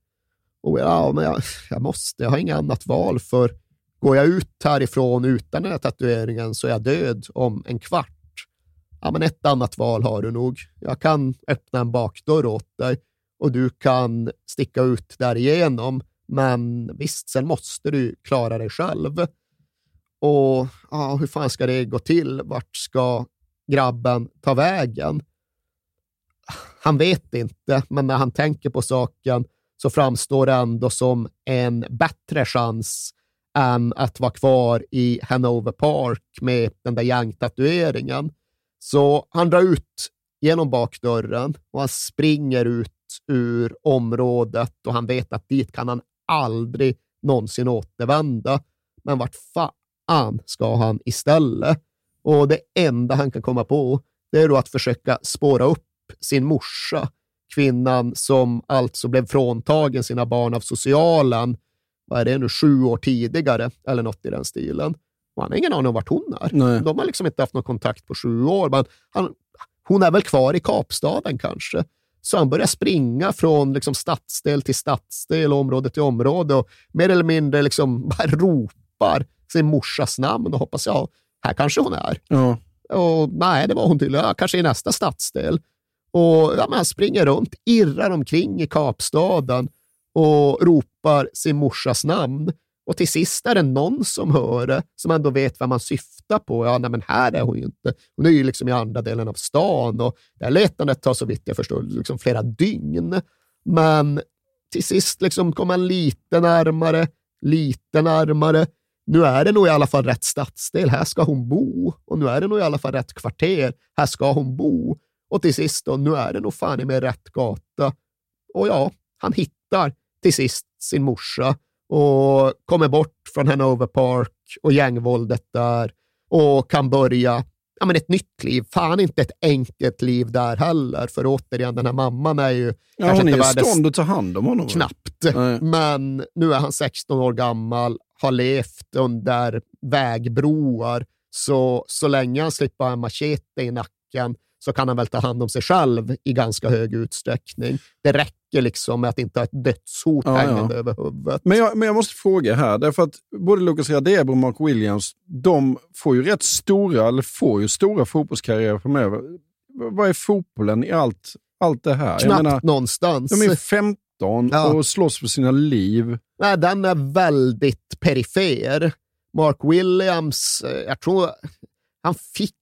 Och ja, men jag, jag måste, jag har inget annat val, för går jag ut härifrån utan den här tatueringen så är jag död om en kvart. Ja, men ett annat val har du nog. Jag kan öppna en bakdörr åt dig och du kan sticka ut därigenom. Men visst, sen måste du klara dig själv. Och ja, hur fan ska det gå till? Vart ska grabben ta vägen? Han vet inte, men när han tänker på saken så framstår det ändå som en bättre chans än att vara kvar i Hanover Park med den där gängtatueringen. Så han drar ut genom bakdörren och han springer ut ur området och han vet att dit kan han aldrig någonsin återvända. Men vart fan ska han istället? Och det enda han kan komma på, det är då att försöka spåra upp sin morsa, kvinnan som alltså blev fråntagen sina barn av socialen vad är det nu, sju år tidigare eller något i den stilen. Och han har ingen aning om vart hon är. Nej. De har liksom inte haft någon kontakt på sju år. Men han, hon är väl kvar i Kapstaden kanske. Så han börjar springa från liksom stadsdel till stadsdel och område till område och mer eller mindre liksom bara ropar sin morsas namn och hoppas, ja, här kanske hon är. Ja. Och nej, det var hon tydligen. Ja, kanske i nästa stadsdel. Och ja, han springer runt, irrar omkring i Kapstaden och ropar sin morsas namn. Och till sist är det någon som hör det, som ändå vet vad man syftar på. Ja, nej, men här är hon ju inte. Hon är ju liksom i andra delen av stan och det här letandet tar så vitt jag förstår liksom flera dygn. Men till sist liksom kommer han lite närmare, lite närmare. Nu är det nog i alla fall rätt stadsdel. Här ska hon bo. Och nu är det nog i alla fall rätt kvarter. Här ska hon bo. Och till sist då, nu är det nog fan i med rätt gata. Och ja, han hittar till sist sin morsa och kommer bort från Hanover Park och gängvåldet där och kan börja ja, men ett nytt liv. Fan inte ett enkelt liv där heller, för återigen, den här mamman är ju Ja, hon är i stånd att ta hand om honom. Knappt. Men nu är han 16 år gammal, har levt under vägbroar, så, så länge han slipper ha en machete i nacken så kan han väl ta hand om sig själv i ganska hög utsträckning. Det räcker liksom med att inte ha ett dödshot Ja, hängande ja. över huvudet. Men jag, men jag måste fråga här, därför att både Lucas Radebe och Mark Williams, de får ju rätt stora, eller får ju stora fotbollskarriärer framöver. Vad är fotbollen i allt, allt det här? Knappt någonstans. De är 15 och slåss för sina liv. Nej, den är väldigt perifer. Mark Williams, eh, jag tror han fick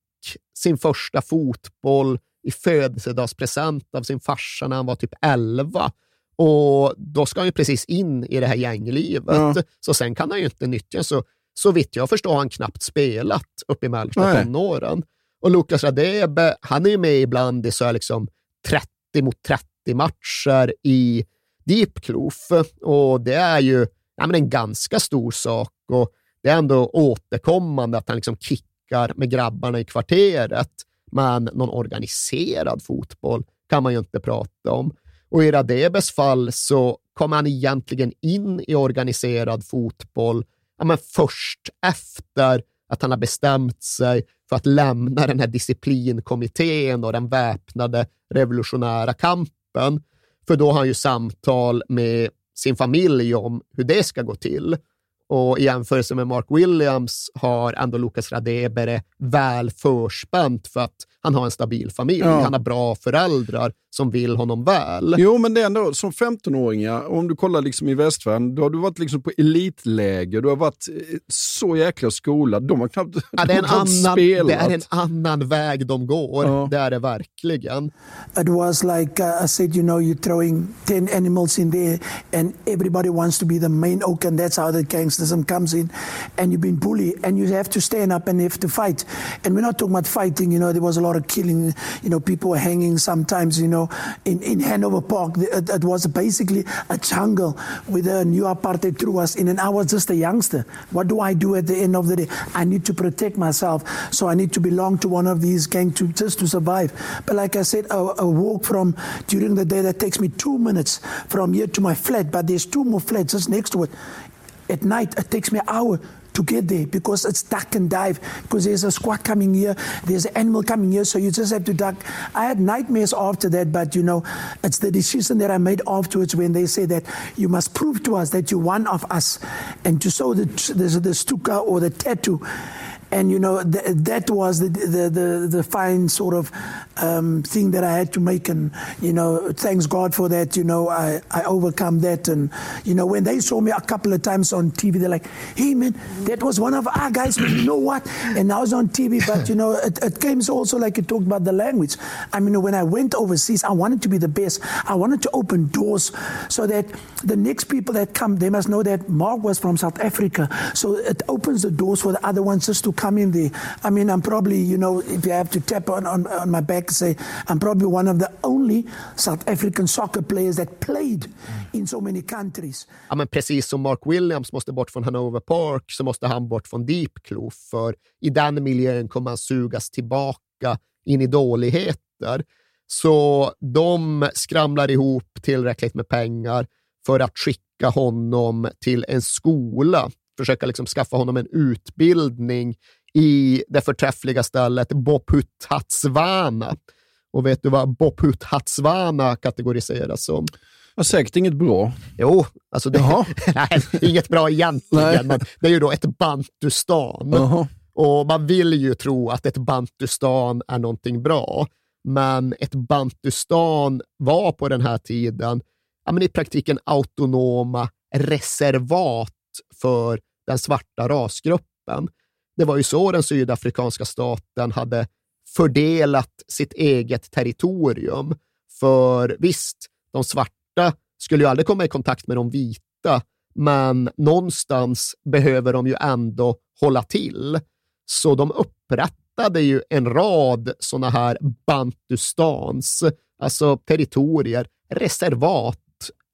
sin första fotboll i födelsedagspresent av sin farsa när han var typ 11. Och då ska han ju precis in i det här gänglivet. Ja. Så sen kan han ju inte nyttja. Så, så vitt jag förstår har han knappt spelat upp i mellersta tonåren. Och Lukas Radebe, han är ju med ibland i så här liksom 30 mot 30 matcher i Deep Kloof. Och det är ju ja, men en ganska stor sak. Och det är ändå återkommande att han liksom kickar med grabbarna i kvarteret. Men någon organiserad fotboll kan man ju inte prata om. Och i Radebes fall så kom han egentligen in i organiserad fotboll ja, men först efter att han har bestämt sig för att lämna den här disciplinkommittén och den väpnade revolutionära kampen. För då har han ju samtal med sin familj om hur det ska gå till. Och i jämförelse med Mark Williams har ändå Lucas Radebe det väl förspänt för att han har en stabil familj. Ja. Han har bra föräldrar som vill honom väl. Jo, men det är ändå som 15-åringar, om du kollar liksom i västvärlden, då har du varit liksom på elitläger, du har varit eh, så jäkla skolad. De har knappt, Ja, det, är en annan, spelat. det är en annan väg de går. Det är det verkligen. It was like uh, I said, you know, you're throwing 10 animals in there and everybody wants to be the main oak, and that's how the gangsterism comes in. And you've been bullied, and you have to stand up and you have to fight. And we're not talking about fighting, you know, there was a lot of killing, you know, people were hanging sometimes, you know. In, in Hanover Park, it, it was basically a jungle with a new apartheid threw us in, and I was just a youngster. What do I do at the end of the day? I need to protect myself, so I need to belong to one of these gangs to just to survive. But like I said, a, a walk from during the day that takes me two minutes from here to my flat, but there's two more flats just next to it. At night, it takes me an hour to get there because it's duck and dive because there's a squad coming here, there's an animal coming here, so you just have to duck. I had nightmares after that, but you know, it's the decision that I made afterwards when they say that you must prove to us that you're one of us and to show the, the, the stuka or the tattoo. And you know th- that was the, the the the fine sort of um, thing that I had to make, and you know thanks God for that. You know I I overcome that, and you know when they saw me a couple of times on TV, they're like, "Hey man, that was one of our guys." You know what? And I was on TV, but you know it, it came also like you talked about the language. I mean when I went overseas, I wanted to be the best. I wanted to open doors so that the next people that come, they must know that Mark was from South Africa. So it opens the doors for the other ones just to come in the. I mean, I'm probably, you know, if you have to tap on, on, on my back say, I'm probably one of the only South African soccer players that played in so many countries. Ja, men precis som Mark Williams måste bort från Hanover Park så måste han bort från Deep Clough, för i den miljön kommer han sugas tillbaka in i dåligheter. Så de skramlar ihop tillräckligt med pengar för att skicka honom till en skola, försöka liksom skaffa honom en utbildning i det förträffliga stället Boputhatswana. Och vet du vad Boputhatswana kategoriseras som? Ja, säkert inget bra. Jo, alltså det, nej, inget bra egentligen, men det är ju då ett bantustan. Jaha. Och man vill ju tro att ett bantustan är någonting bra, men ett bantustan var på den här tiden ja, men i praktiken autonoma reservat för den svarta rasgruppen. Det var ju så den sydafrikanska staten hade fördelat sitt eget territorium. För visst, de svarta skulle ju aldrig komma i kontakt med de vita, men någonstans behöver de ju ändå hålla till. Så de upprättade ju en rad sådana här bantustans, alltså territorier, reservat,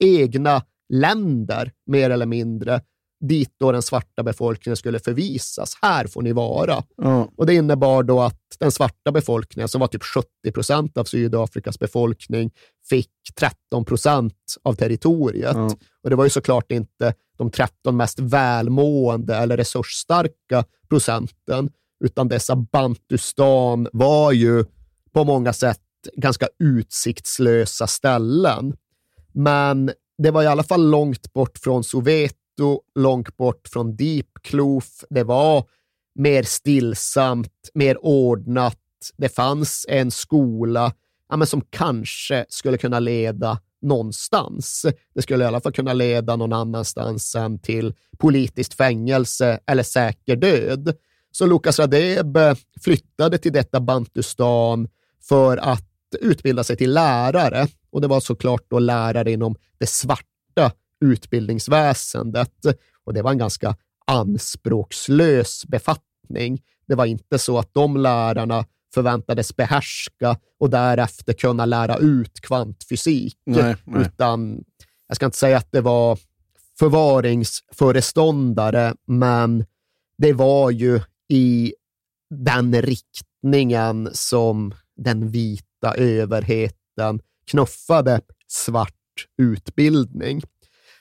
egna länder mer eller mindre, dit då den svarta befolkningen skulle förvisas. Här får ni vara. Ja. Och Det innebar då att den svarta befolkningen, som var typ 70 procent av Sydafrikas befolkning, fick 13 procent av territoriet. Ja. Och Det var ju såklart inte de 13 mest välmående eller resursstarka procenten, utan dessa bantustan var ju på många sätt ganska utsiktslösa ställen. Men det var i alla fall långt bort från Soweto, långt bort från Deep Kloof. Det var mer stillsamt, mer ordnat. Det fanns en skola ja, men som kanske skulle kunna leda någonstans. Det skulle i alla fall kunna leda någon annanstans än till politiskt fängelse eller säker död. Så Lukas Radeb flyttade till detta Bantustan för att utbilda sig till lärare. Och det var såklart då lärare inom det svarta utbildningsväsendet. Och det var en ganska anspråkslös befattning. Det var inte så att de lärarna förväntades behärska och därefter kunna lära ut kvantfysik, Nej, nej. utan jag ska inte säga att det var förvaringsföreståndare, men det var ju i den riktningen som den vita överheten knuffade svart utbildning.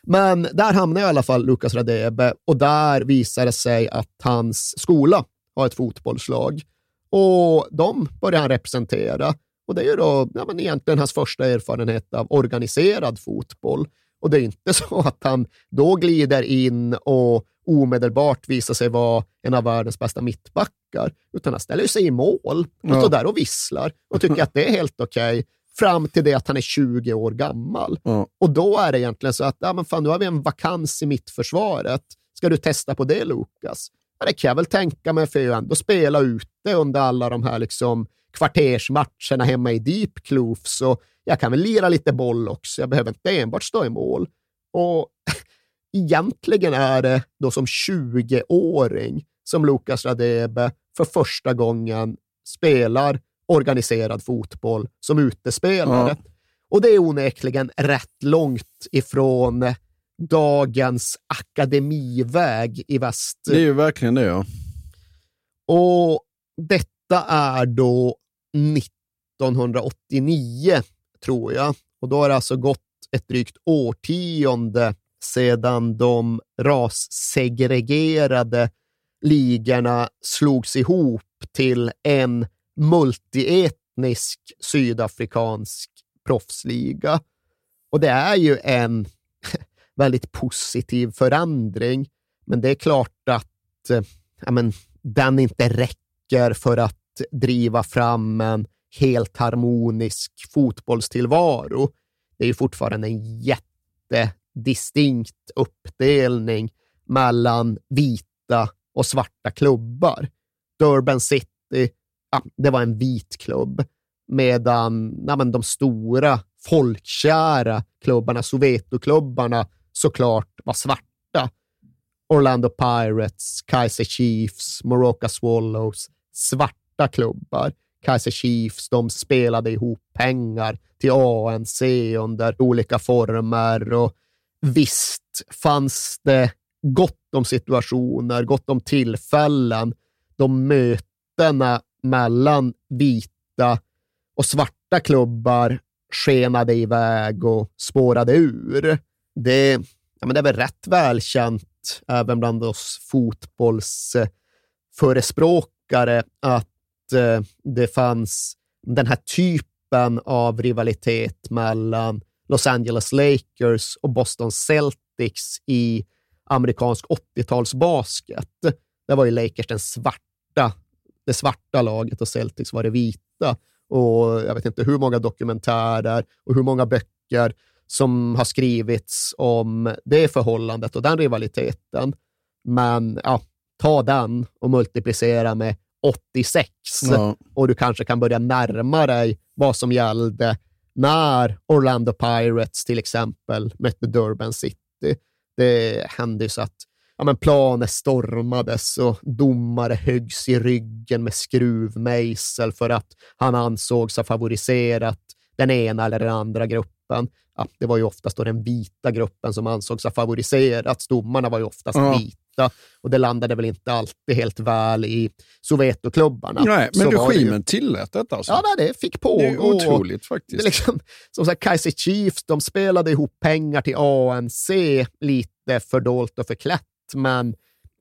Men där hamnade i alla fall Lukas Radebe och där visade det sig att hans skola har ett fotbollslag och de börjar han representera. Och det är ju då ja, men egentligen hans första erfarenhet av organiserad fotboll. Och det är inte så att han då glider in och omedelbart visar sig vara en av världens bästa mittbackar, utan han ställer sig i mål och Ja. står där och visslar och tycker att det är helt okej fram till det att han är 20 år gammal. Ja. Och då är det egentligen så att ja, men fan, nu har vi en vakans i mittförsvaret. Ska du testa på det, Lukas? Ja, det kan jag väl tänka mig, för jag ändå spelat ute under alla de här liksom, kvartersmatcherna hemma i Deep Kloof, så jag kan väl lira lite boll också. Jag behöver inte enbart stå i mål. Och egentligen är det då som 20-åring som Lukas Radebe för första gången spelar organiserad fotboll som utespelare. Ja. Och det är onekligen rätt långt ifrån dagens akademiväg i väst. Det är ju verkligen det, ja. Och detta är då 1989, tror jag. Och då har det alltså gått ett drygt årtionde sedan de rassegregerade ligorna slogs ihop till en multietnisk sydafrikansk proffsliga. Och det är ju en väldigt positiv förändring, men det är klart att eh, ja, men, den inte räcker för att driva fram en helt harmonisk fotbollstillvaro. Det är ju fortfarande en jättedistinkt uppdelning mellan vita och svarta klubbar. Durban City, ja, det var en vit klubb, medan ja, men de stora folkkära klubbarna, Soweto-klubbarna, såklart var svarta. Orlando Pirates, Kaiser Chiefs, Morocco Swallows, svarta klubbar. Kaiser Chiefs, de spelade ihop pengar till ANC under olika former och visst fanns det gott om situationer, gott om tillfällen de mötena mellan vita och svarta klubbar skenade iväg och spårade ur. det, ja, men det är väl rätt välkänt även bland oss fotbollsförespråkare att eh, det fanns den här typen av rivalitet mellan Los Angeles Lakers och Boston Celtics i amerikansk 80-talsbasket. Det var ju Lakers den svarta, det svarta laget och Celtics var det vita. Och jag vet inte hur många dokumentärer och hur många böcker som har skrivits om det förhållandet och den rivaliteten. Men ja, ta den och multiplicera med 86 ja. och du kanske kan börja närma dig vad som gällde när Orlando Pirates till exempel mötte Durban City. Det hände ju så att ja, men planer stormades och domare höggs i ryggen med skruvmejsel för att han ansågs ha favoriserat den ena eller den andra gruppen. Ja, det var ju oftast då den vita gruppen som ansågs ha favoriserats. Domarna var ju oftast ja. vita och det landade väl inte alltid helt väl i Soveto-klubbarna. Nej, men Så regimen tillät detta alltså? Ja, nej, det fick pågå. Det är otroligt faktiskt. Liksom, som sagt, Kaiser Chiefs, de spelade ihop pengar till ANC lite fördolt och förklätt men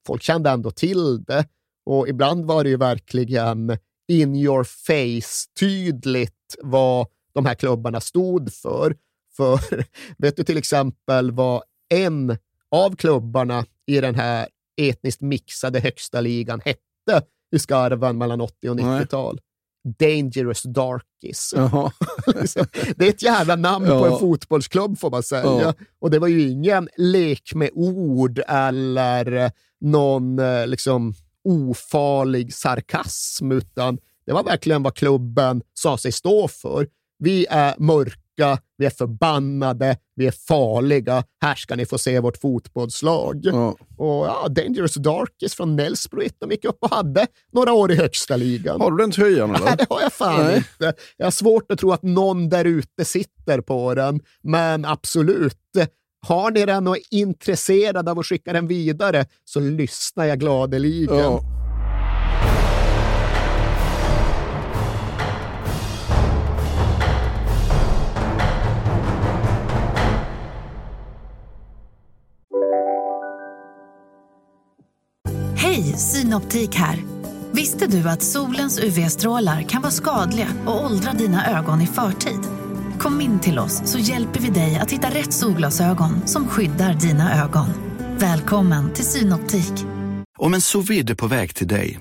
folk kände ändå till det. Och ibland var det ju verkligen in your face tydligt vad de här klubbarna stod för. För vet du till exempel vad en av klubbarna i den här etniskt mixade högsta ligan hette i skarven mellan 80 och 90-tal? Dangerous Darkies. Det är ett jävla namn ja. på en fotbollsklubb får man säga. Ja. Och det var ju ingen lek med ord eller någon eh, liksom, ofarlig sarkasm, utan det var verkligen vad klubben sa sig stå för. Vi är mörka sjuka, vi är förbannade, vi är farliga. Här ska ni få se vårt fotbollslag. Ja. Och ja, Dangerous Darkies från Nelsbro de gick upp och hade några år i högsta ligan. Har du den tröjan? Nej, det har jag fan Nej. inte. Jag har svårt att tro att någon där ute sitter på den, men absolut. Har ni den och är intresserade av att skicka den vidare så lyssnar jag gladeligen. Ja. Synoptik här. Visste du att solens UV-strålar kan vara skadliga och åldra dina ögon i förtid? Kom in till oss så hjälper vi dig att hitta rätt solglasögon som skyddar dina ögon. Välkommen till Synoptik. Om en sous är på väg till dig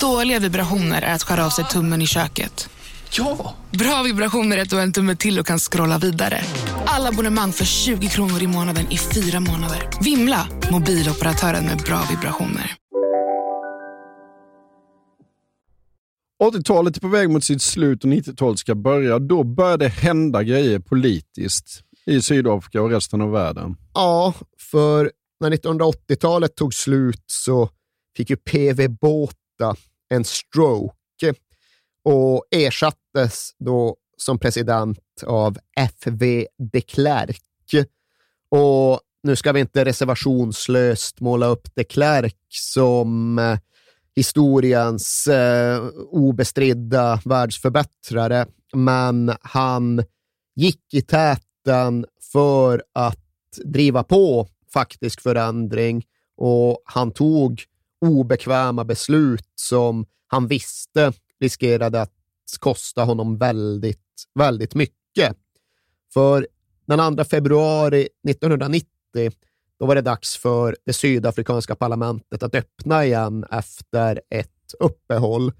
Dåliga vibrationer är att skära av sig tummen i köket. Ja! Bra vibrationer är att du har en tumme till och kan scrolla vidare. Alla abonnemang för 20 kronor i månaden i fyra månader. Vimla! Mobiloperatören med bra vibrationer. 80-talet är på väg mot sitt slut och 90-talet ska börja. Då börjar det hända grejer politiskt i Sydafrika och resten av världen. Ja, för när 1980-talet tog slut så fick ju PV Båt en stroke och ersattes då som president av FV de Klerk. Och nu ska vi inte reservationslöst måla upp de Klerk som eh, historiens eh, obestridda världsförbättrare, men han gick i täten för att driva på faktisk förändring och han tog obekväma beslut som han visste riskerade att kosta honom väldigt, väldigt mycket. För den 2 februari 1990 då var det dags för det sydafrikanska parlamentet att öppna igen efter ett uppehåll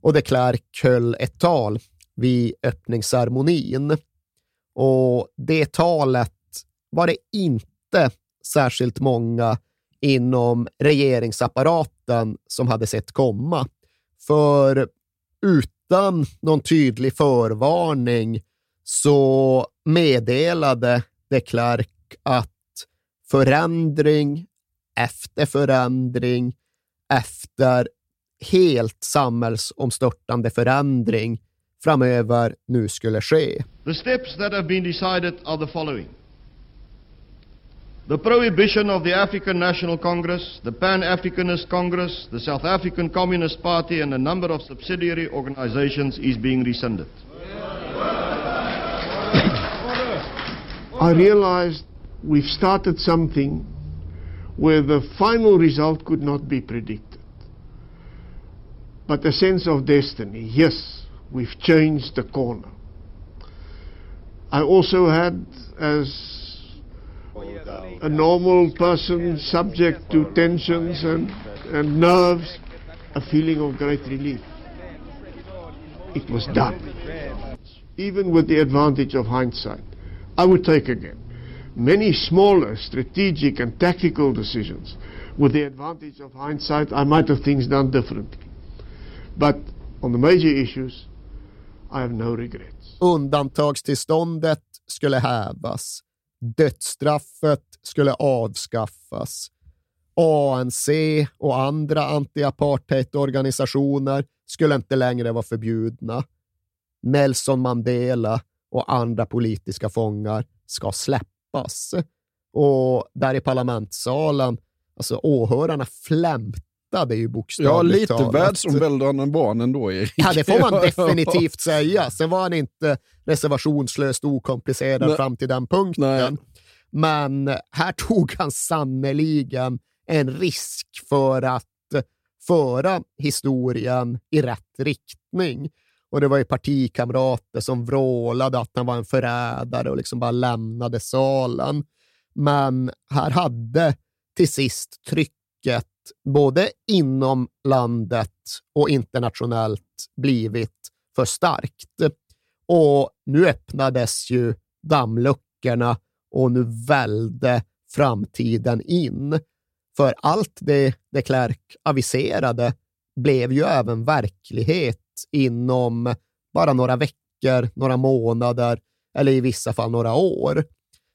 och de Klerk höll ett tal vid öppningsceremonin. Och det talet var det inte särskilt många inom regeringsapparaten som hade sett komma. För utan någon tydlig förvarning så meddelade de Klerk att förändring efter förändring efter helt samhällsomstörtande förändring framöver nu skulle ske. The steps that have been decided are the following. The prohibition of the African National Congress, the Pan-Africanist Congress, the South African Communist Party and a number of subsidiary organizations is being rescinded. I realized we've started something where the final result could not be predicted. But a sense of destiny, yes, we've changed the corner. I also had, as Oh, a normal person subject to tensions and, and nerves, a feeling of great relief. It was done. Even with the advantage of hindsight, I would take again many smaller strategic and tactical decisions. With the advantage of hindsight, I might have things done differently. But on the major issues, I have no regrets. Undantagstillståndet skulle hävas. Dödsstraffet skulle avskaffas. ANC och andra anti-apartheid-organisationer skulle inte längre vara förbjudna. Nelson Mandela och andra politiska fångar ska släppas. Och där i parlamentssalen, alltså åhörarna flämtade ju bokstavligt Ja, lite världsomvälvande barn ändå, Erik. Ja, det får man definitivt säga. Sen var han inte reservationslöst okomplicerad Nej. fram till den punkten. Men här tog han sannoliken en risk för att föra historien i rätt riktning. Och det var ju partikamrater som vrålade att han var en förrädare och liksom bara lämnade salen. Men här hade till sist trycket både inom landet och internationellt blivit för starkt. Och nu öppnades ju dammluckorna och nu välde framtiden in. För allt det de Klerk aviserade blev ju även verklighet inom bara några veckor, några månader eller i vissa fall några år.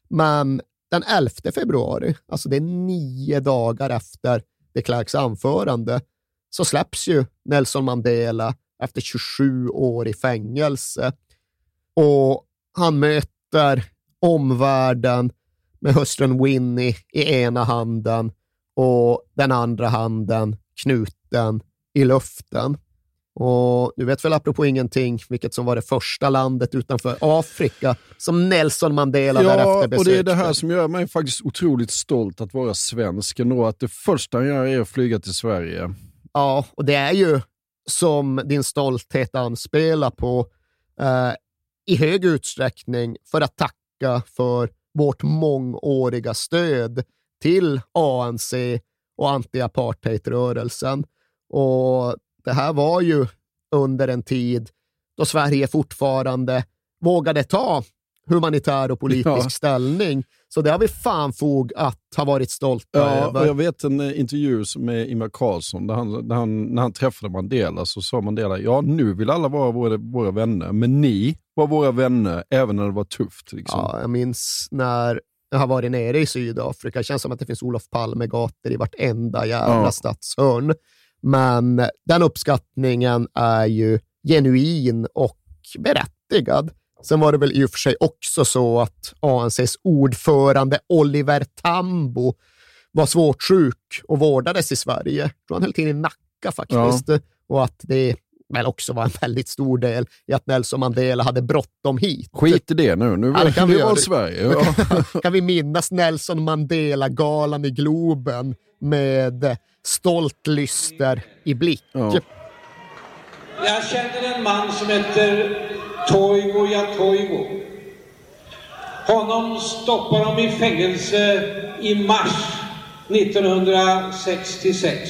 Men den 11 februari, alltså det är nio dagar efter de Klerks anförande, så släpps ju Nelson Mandela efter 27 år i fängelse. Och han möter omvärlden med hustrun Winnie i ena handen och den andra handen knuten i luften. Och du vet väl apropå ingenting vilket som var det första landet utanför Afrika som Nelson Mandela därefter Ja, besökte. och det är det här som gör mig faktiskt otroligt stolt att vara svensk ändå. Att det första han gör är att flyga till Sverige. Ja, och det är ju som din stolthet anspelar på eh, i hög utsträckning för att tacka för vårt mångåriga stöd till ANC och anti-apartheidrörelsen. Och det här var ju under en tid då Sverige fortfarande vågade ta humanitär och politisk Ja. ställning. Så det har vi fan fog att ha varit stolta Ja, över. jag vet en eh, intervju med Ingvar Carlsson, där han, där han, när han träffade Mandela så sa Mandela, ja nu vill alla vara våra, våra vänner, men ni var våra vänner även när det var tufft. Liksom. Ja, jag minns när jag har varit nere i Sydafrika. Det känns som att det finns Olof Palme-gator i vartenda jävla Ja. stadshörn. Men den uppskattningen är ju genuin och berättigad. Sen var det väl i och för sig också så att ANCs ordförande Oliver Tambo var svårt sjuk och vårdades i Sverige. Jag tror han höll till i Nacka faktiskt. Och att det väl också var en väldigt stor del i att Nelson Mandela hade bråttom hit. Skit i det nu, nu Ja, det kan vi var Sverige. Ja. kan vi minnas Nelson Mandela-galan i Globen med stolt lyster i blick. Jag känner en man som heter Toivo Jatoivo. Honom stoppade de i fängelse i mars 1966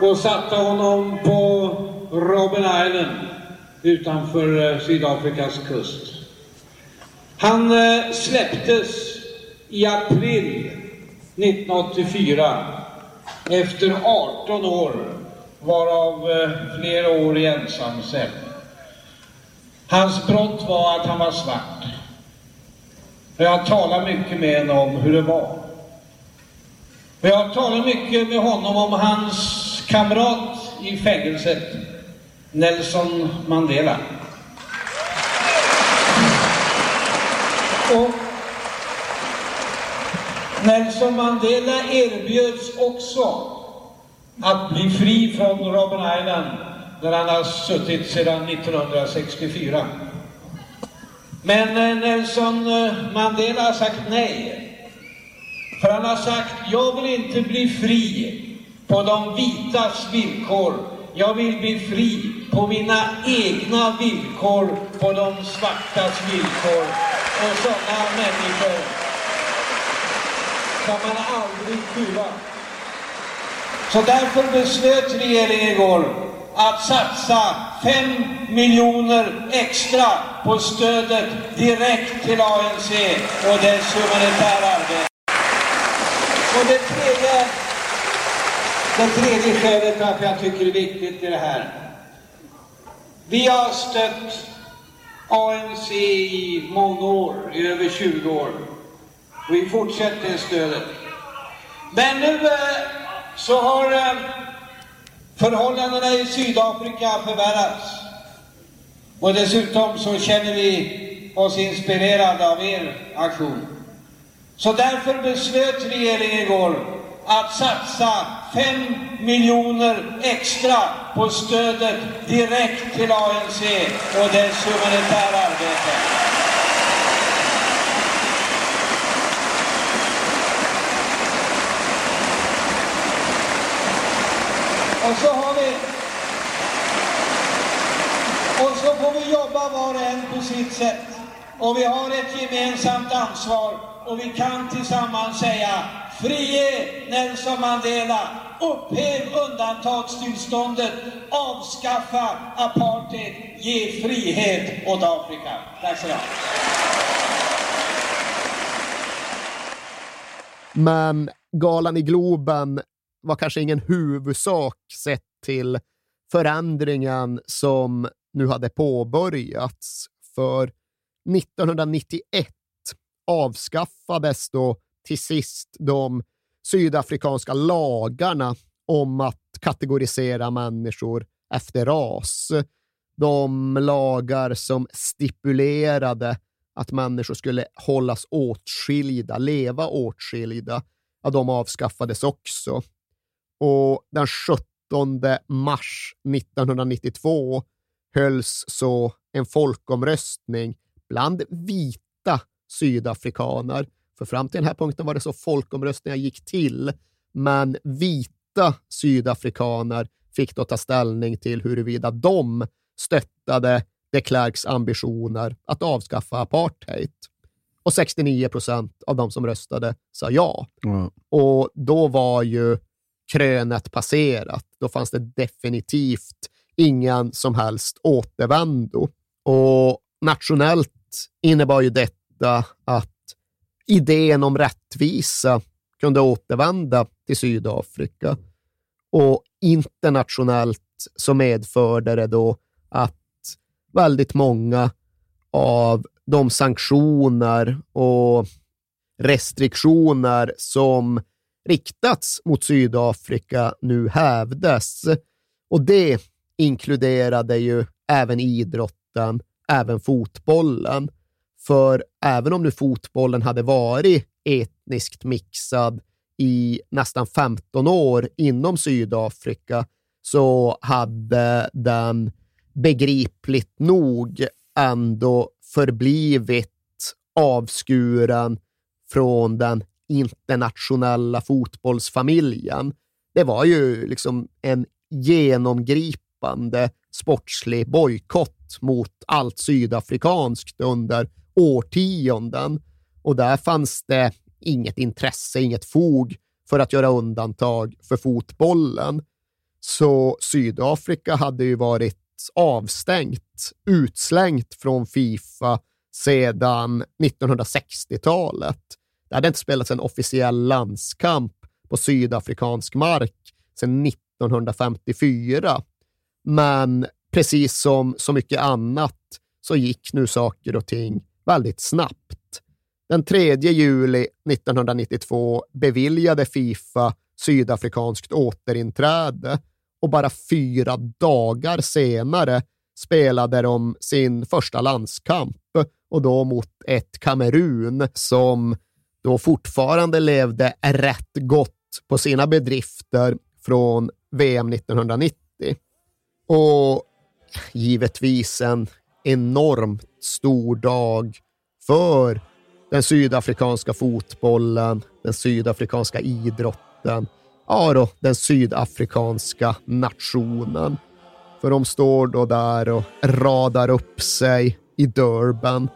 och satte honom på Robben Island utanför eh, Sydafrikas kust. Han eh, släpptes i april 1984 efter 18 år varav eh, flera år i ensamcell. Hans brott var att han var svart. Jag talar mycket med honom om hur det var Och jag talar mycket med honom om hans kamrat i fängelset, Nelson Mandela. Och Nelson Mandela erbjöds också att bli fri från Robben Island där han har suttit sedan 1964. Men eh, Nelson eh, Mandela har sagt nej. För han har sagt, jag vill inte bli fri på de vitas villkor. Jag vill bli fri på mina egna villkor, på de svartas villkor. Och sådana människor kan man aldrig skylla. Så därför beslöt regeringen igår att satsa 5 miljoner extra på stödet direkt till ANC och dess humanitära arbete. Och det tredje, det tredje skälet varför jag tycker det är viktigt i det här. Vi har stött ANC i många år, i över 20 år. Och vi fortsätter stödet. Men nu eh, så har eh, förhållandena i Sydafrika förvärrats. Och dessutom så känner vi oss inspirerade av er aktion. Så därför beslöt regeringen igår att satsa 5 miljoner extra på stödet direkt till ANC och dess humanitära arbete. Och så har vi... Och så får vi jobba var och en på sitt sätt. Och vi har ett gemensamt ansvar och vi kan tillsammans säga Frige Nelson Mandela, upphäv undantagstillståndet, avskaffa apartheid, ge frihet åt Afrika. Tack så mycket. Men galan i Globen var kanske ingen huvudsak sett till förändringen som nu hade påbörjats. För 1991 avskaffades då till sist de sydafrikanska lagarna om att kategorisera människor efter ras. De lagar som stipulerade att människor skulle hållas åtskilda, leva åtskilda, ja, de avskaffades också. Och den 17 mars 1992 hölls så en folkomröstning bland vita sydafrikaner. För fram till den här punkten var det så folkomröstningar gick till, men vita sydafrikaner fick då ta ställning till huruvida de stöttade de Klerks ambitioner att avskaffa apartheid. Och 69 procent av de som röstade sa ja. Mm. Och då var ju krönet passerat. Då fanns det definitivt ingen som helst återvändo. Och nationellt innebar ju detta att idén om rättvisa kunde återvända till Sydafrika. Och internationellt så medförde det då att väldigt många av de sanktioner och restriktioner som riktats mot Sydafrika nu hävdes. Och det inkluderade ju även idrotten, även fotbollen. För även om nu fotbollen hade varit etniskt mixad i nästan 15 år inom Sydafrika så hade den begripligt nog ändå förblivit avskuren från den internationella fotbollsfamiljen. Det var ju liksom en genomgripande sportslig bojkott mot allt sydafrikanskt under årtionden. Och där fanns det inget intresse, inget fog för att göra undantag för fotbollen. Så Sydafrika hade ju varit avstängt, utslängt från Fifa sedan 1960-talet. Det hade inte spelats en officiell landskamp på sydafrikansk mark sedan 1954. Men precis som så mycket annat så gick nu saker och ting väldigt snabbt. Den 3 juli 1992 beviljade Fifa sydafrikanskt återinträde och bara fyra dagar senare spelade de sin första landskamp och då mot ett Kamerun som då fortfarande levde rätt gott på sina bedrifter från VM 1990. Och givetvis en enormt stor dag för den sydafrikanska fotbollen, den sydafrikanska idrotten, ja då, den sydafrikanska nationen. För de står då där och radar upp sig i Durban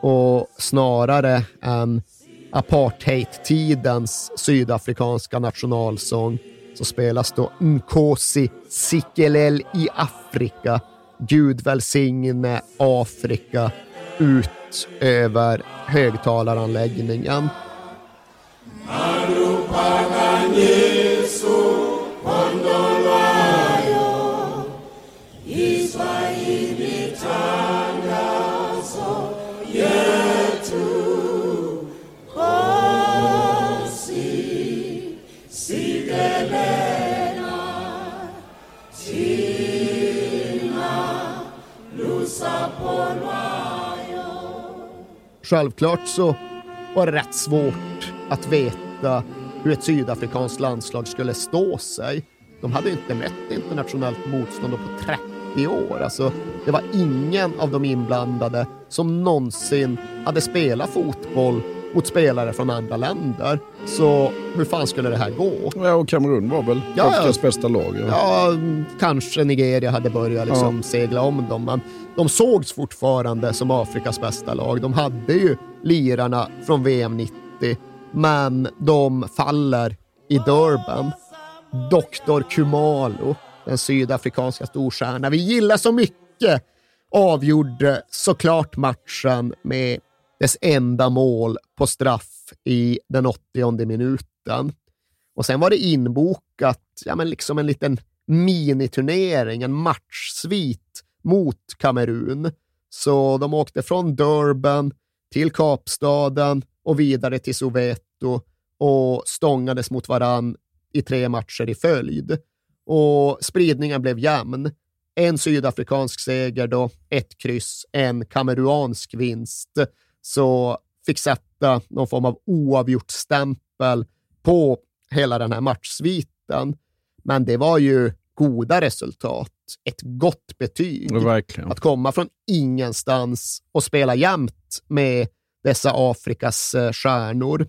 och snarare än apartheidtidens sydafrikanska nationalsång så spelas då Nkosi Sikelel i Afrika, Gud välsigne Afrika, ut över högtalaranläggningen. Självklart så var det rätt svårt att veta hur ett sydafrikanskt landslag skulle stå sig. De hade inte mött internationellt motstånd på 30 år. Alltså, det var ingen av de inblandade som någonsin hade spelat fotboll mot spelare från andra länder. Så hur fan skulle det här gå? Ja, och Kamerun var väl ja, Afrikas bästa lag? Ja. ja. kanske Nigeria hade börjat liksom ja. segla om dem, men de sågs fortfarande som Afrikas bästa lag. De hade ju lirarna från VM 90, men de faller i Durban. Dr. Kumalo, den sydafrikanska storstjärna vi gillar så mycket, avgjorde såklart matchen med dess enda mål på straff i den 80 minuten. Och sen var det inbokat, ja men liksom en liten miniturnering, en matchsvit mot Kamerun. Så de åkte från Durban till Kapstaden och vidare till Soweto och stångades mot varann i tre matcher i följd. Och spridningen blev jämn. En sydafrikansk seger då, ett kryss, en kameruansk vinst så fick sätta någon form av oavgjort stämpel på hela den här matchsviten. Men det var ju goda resultat, ett gott betyg. Ja, att komma från ingenstans och spela jämt med dessa Afrikas eh, stjärnor.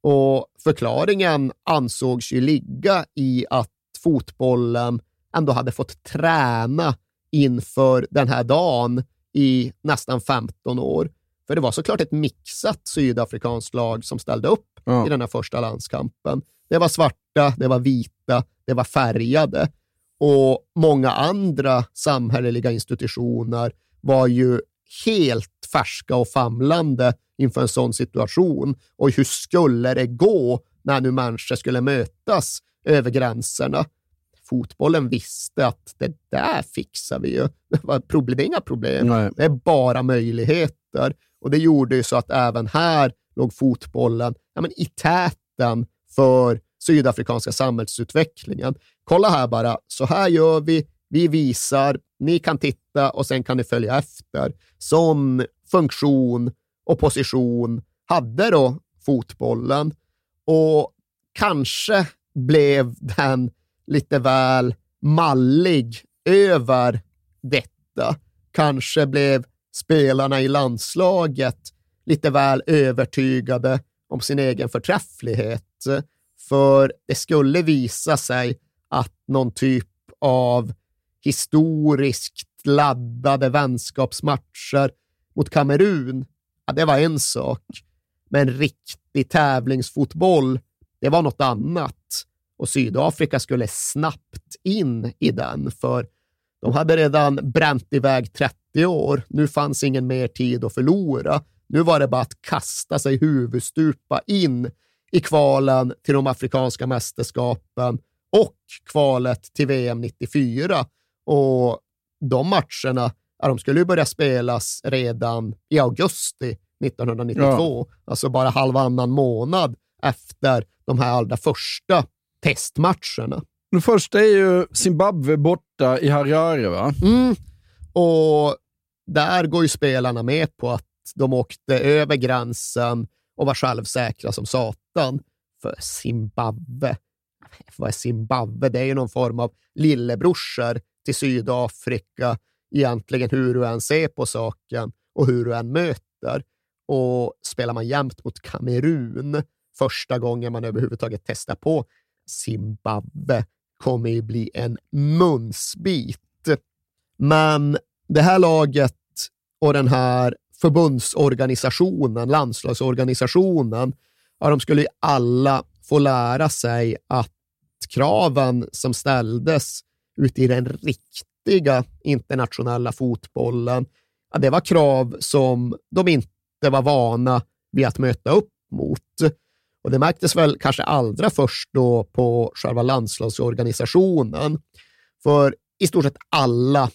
Och förklaringen ansågs ju ligga i att fotbollen ändå hade fått träna inför den här dagen i nästan 15 år. För det var såklart ett mixat sydafrikanskt lag som ställde upp ja. i den här första landskampen. Det var svarta, det var vita, det var färgade. Och många andra samhälleliga institutioner var ju helt färska och famlande inför en sån situation. Och hur skulle det gå när nu människor skulle mötas över gränserna? Fotbollen visste att det där fixar vi ju. Det är inga problem. Nej. Det är bara möjligheter. Och det gjorde ju så att även här låg fotbollen ja, men i täten för sydafrikanska samhällsutvecklingen. Kolla här bara, så här gör vi, vi visar, ni kan titta och sen kan ni följa efter. Sån funktion och position hade då fotbollen och kanske blev den lite väl mallig över detta. Kanske blev spelarna i landslaget lite väl övertygade om sin egen förträfflighet. För det skulle visa sig att någon typ av historiskt laddade vänskapsmatcher mot Kamerun, ja, det var en sak. Men riktig tävlingsfotboll, det var något annat. Och Sydafrika skulle snabbt in i den, för de hade redan bränt iväg 30 år. Nu fanns ingen mer tid att förlora. Nu var det bara att kasta sig huvudstupa in i kvalen till de afrikanska mästerskapen och kvalet till VM 94. Och de matcherna, ja, de skulle ju börja spelas redan i augusti 1992. Alltså bara halvannan månad efter de här allra första testmatcherna. Den första är ju Zimbabwe borta i Harare, va? Mm. Och där går ju spelarna med på att de åkte över gränsen och var självsäkra som satan. För Zimbabwe, vad är Zimbabwe? Det är ju någon form av lillebrorsor till Sydafrika, egentligen hur du än ser på saken och hur du än möter. Och spelar man jämt mot Kamerun första gången man överhuvudtaget testar på Zimbabwe kommer ju bli en munsbit. Men det här laget och den här förbundsorganisationen, landslagsorganisationen, ja, de skulle ju alla få lära sig att kraven som ställdes ute i den riktiga internationella fotbollen, ja, det var krav som de inte var vana vid att möta upp mot. Och Det märktes väl kanske allra först då på själva landslagsorganisationen. För i stort sett alla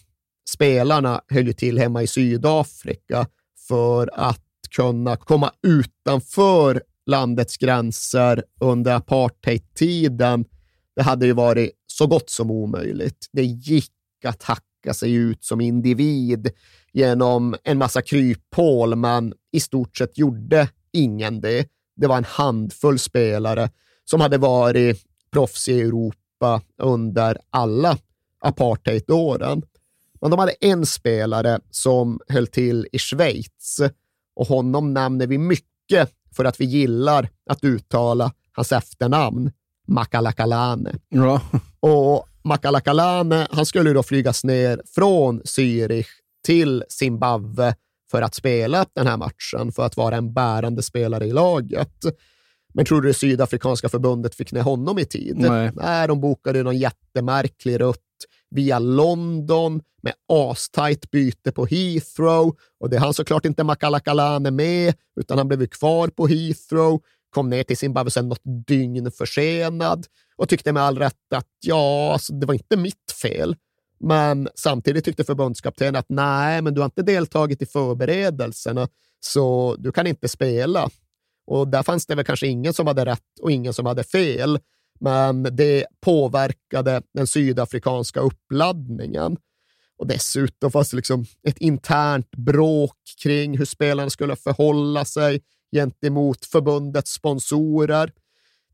spelarna höll ju till hemma i Sydafrika för att kunna komma utanför landets gränser under apartheidtiden. Det hade ju varit så gott som omöjligt. Det gick att hacka sig ut som individ genom en massa kryphål, men i stort sett gjorde ingen det. Det var en handfull spelare som hade varit proffs i Europa under alla apartheidåren. Men de hade en spelare som höll till i Schweiz och honom nämner vi mycket för att vi gillar att uttala hans efternamn, Makalakalane. Ja. Och Makalakalane, han skulle då flygas ner från Zürich till Zimbabwe för att spela den här matchen, för att vara en bärande spelare i laget. Men tror du det sydafrikanska förbundet fick ner honom i tid? Nej. Nej, de bokade någon jättemärklig rutt via London med astajt byte på Heathrow och det hann såklart inte Makalakalane med, utan han blev ju kvar på Heathrow, kom ner till Zimbabwe sen något dygn försenad och tyckte med all rätt att ja, alltså, det var inte mitt fel. Men samtidigt tyckte förbundskaptenen att nej, men du har inte deltagit i förberedelserna, så du kan inte spela. Och där fanns det väl kanske ingen som hade rätt och ingen som hade fel, men det påverkade den sydafrikanska uppladdningen. Och dessutom fanns det liksom ett internt bråk kring hur spelarna skulle förhålla sig gentemot förbundets sponsorer.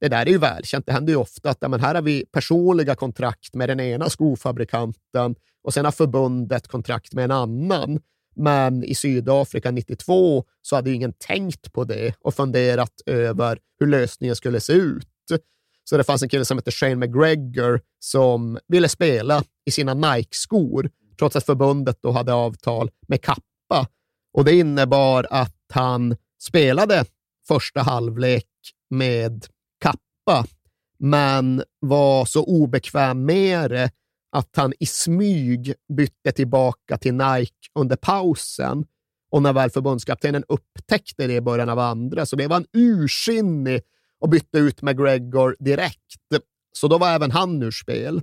Det där är ju välkänt. Det händer ju ofta att ja, men här har vi personliga kontrakt med den ena skofabrikanten och sen har förbundet kontrakt med en annan. Men i Sydafrika 92 så hade ingen tänkt på det och funderat över hur lösningen skulle se ut. Så det fanns en kille som hette Shane McGregor som ville spela i sina Nike-skor trots att förbundet då hade avtal med Kappa. Och det innebar att han spelade första halvlek med Kappa, men var så obekväm med det att han i smyg bytte tillbaka till Nike under pausen. Och när väl förbundskaptenen upptäckte det i början av andra, så blev han ursinnig och bytte ut McGregor direkt. Så då var även han ur spel.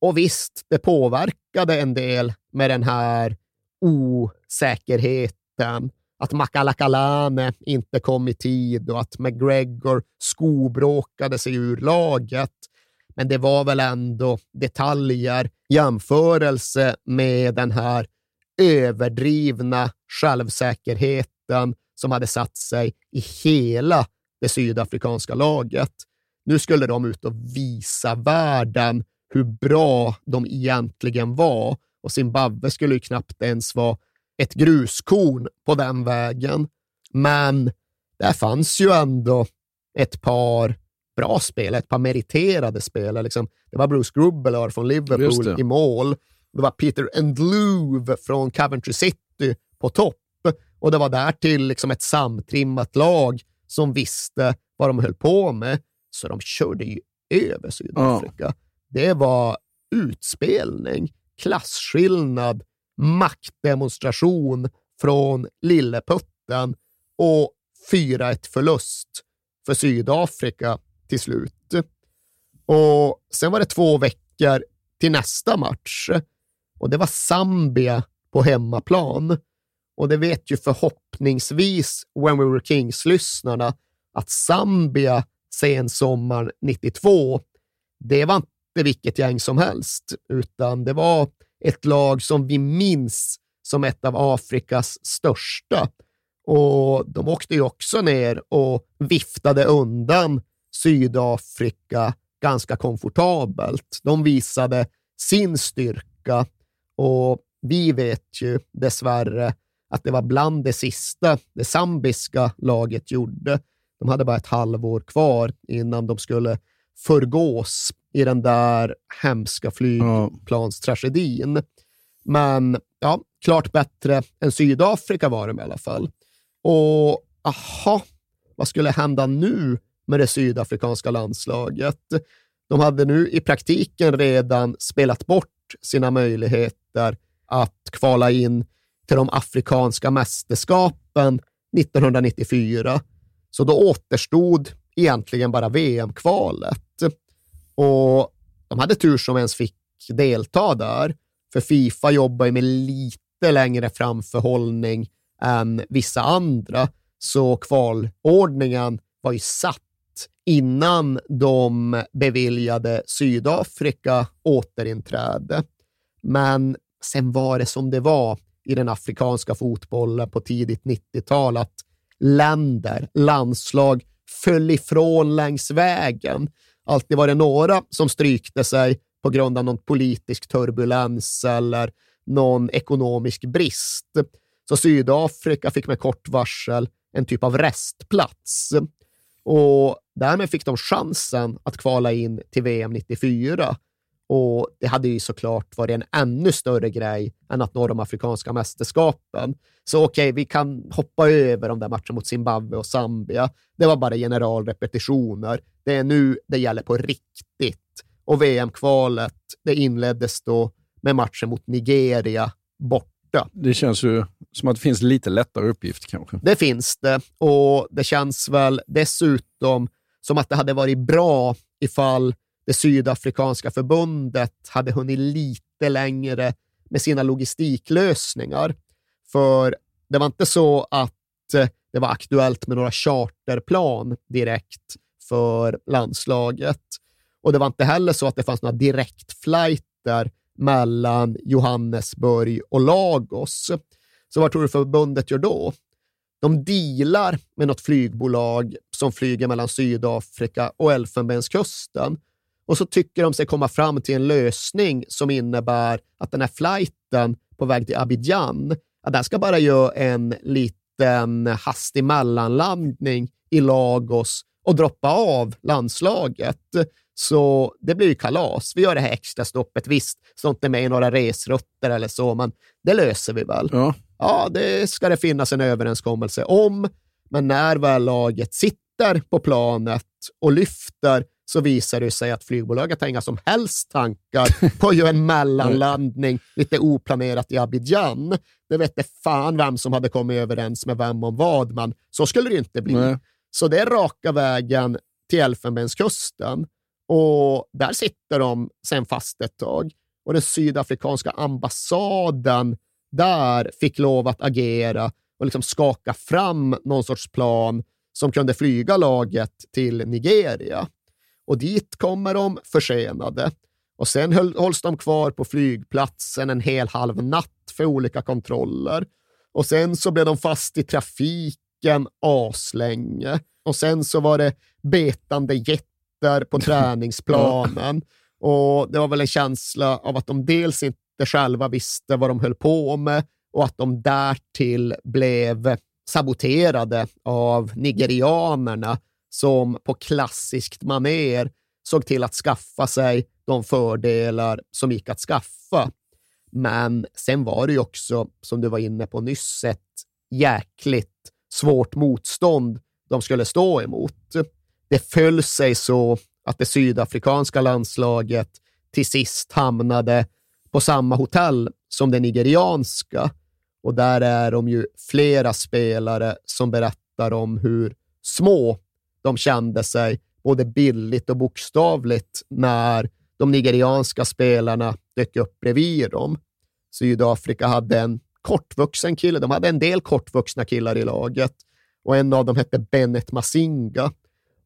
Och visst, det påverkade en del med den här osäkerheten. Att Makalakalane inte kom i tid och att McGregor skobråkade sig ur laget. Men det var väl ändå detaljer, jämförelse med den här överdrivna självsäkerheten som hade satt sig i hela det sydafrikanska laget. Nu skulle de ut och visa världen hur bra de egentligen var och Zimbabwe skulle ju knappt ens vara ett gruskorn på den vägen. Men där fanns ju ändå ett par bra spelare, ett par meriterade spelare. Liksom. Det var Bruce Grubbelar från Liverpool i mål. Det var Peter Endluve från Coventry City på topp och det var därtill liksom ett samtrimmat lag som visste vad de höll på med, så de körde ju över Sydafrika. Ja. Det var utspelning, klasskillnad, maktdemonstration från lilleputten och 4-1 förlust för Sydafrika till slut. Och Sen var det två veckor till nästa match och det var Zambia på hemmaplan. Och det vet ju förhoppningsvis When We Were Kings-lyssnarna att Zambia sensommaren 92, det var inte vilket gäng som helst, utan det var ett lag som vi minns som ett av Afrikas största. Och de åkte ju också ner och viftade undan Sydafrika ganska komfortabelt. De visade sin styrka och vi vet ju dessvärre att det var bland det sista det zambiska laget gjorde. De hade bara ett halvår kvar innan de skulle förgås i den där hemska flygplanstragedin. Men ja, klart bättre än Sydafrika var de i alla fall. Och aha, vad skulle hända nu med det sydafrikanska landslaget? De hade nu i praktiken redan spelat bort sina möjligheter att kvala in till de afrikanska mästerskapen 1994. Så då återstod egentligen bara VM-kvalet. Och de hade tur som ens fick delta där, för Fifa jobbar med lite längre framförhållning än vissa andra, så kvalordningen var ju satt innan de beviljade Sydafrika återinträde. Men sen var det som det var i den afrikanska fotbollen på tidigt 90-tal, att länder, landslag föll ifrån längs vägen. Alltid var det några som strykte sig på grund av någon politisk turbulens eller någon ekonomisk brist. Så Sydafrika fick med kort varsel en typ av restplats. Och därmed fick de chansen att kvala in till VM 94. Och det hade ju såklart varit en ännu större grej än att nå de afrikanska mästerskapen. Så okej, okay, vi kan hoppa över de där matcherna mot Zimbabwe och Zambia. Det var bara generalrepetitioner. Det är nu det gäller på riktigt. Och VM-kvalet, det inleddes då med matchen mot Nigeria borta. Det känns ju som att det finns lite lättare uppgift kanske. Det finns det och det känns väl dessutom som att det hade varit bra ifall det sydafrikanska förbundet hade hunnit lite längre med sina logistiklösningar. För det var inte så att eh, det var aktuellt med några charterplan direkt för landslaget. Och det var inte heller så att det fanns några direktflighter mellan Johannesburg och Lagos. Så vad tror du förbundet gör då? De dealar med något flygbolag som flyger mellan Sydafrika och Elfenbenskusten och så tycker de sig komma fram till en lösning som innebär att den här flighten på väg till Abidjan, att den ska bara göra en liten hastig mellanlandning i Lagos och droppa av landslaget. Så det blir ju kalas. Vi gör det här extra stoppet. Visst, sånt är med i några resrutter eller så, men det löser vi väl. Ja. ja, det ska det finnas en överenskommelse om, men när väl laget sitter på planet och lyfter så visar det sig att flygbolaget har inga som helst tankar på att göra en mellanlandning lite oplanerat i Abidjan. Det vet det fan vem som hade kommit överens med vem om vad, men så skulle det inte bli. Nej. Så det är raka vägen till Elfenbenskusten och där sitter de sen fast ett tag. Och den sydafrikanska ambassaden där fick lov att agera och liksom skaka fram någon sorts plan som kunde flyga laget till Nigeria. Och dit kommer de försenade. Och sen hålls de kvar på flygplatsen en hel halv natt för olika kontroller. Och sen så blev de fast i trafiken aslänge. Och sen så var det betande jättar på träningsplanen. Och det var väl en känsla av att de dels inte själva visste vad de höll på med och att de därtill blev saboterade av nigerianerna som på klassiskt maner såg till att skaffa sig de fördelar som gick att skaffa. Men sen var det ju också, som du var inne på nyss, ett jäkligt svårt motstånd de skulle stå emot. Det föll sig så att det sydafrikanska landslaget till sist hamnade på samma hotell som det nigerianska. Och där är de ju flera spelare som berättar om hur små de kände sig, både billigt och bokstavligt, när de nigerianska spelarna dök upp bredvid dem. Sydafrika hade en kortvuxen kille. De hade en del kortvuxna killar i laget och en av dem hette Bennett Masinga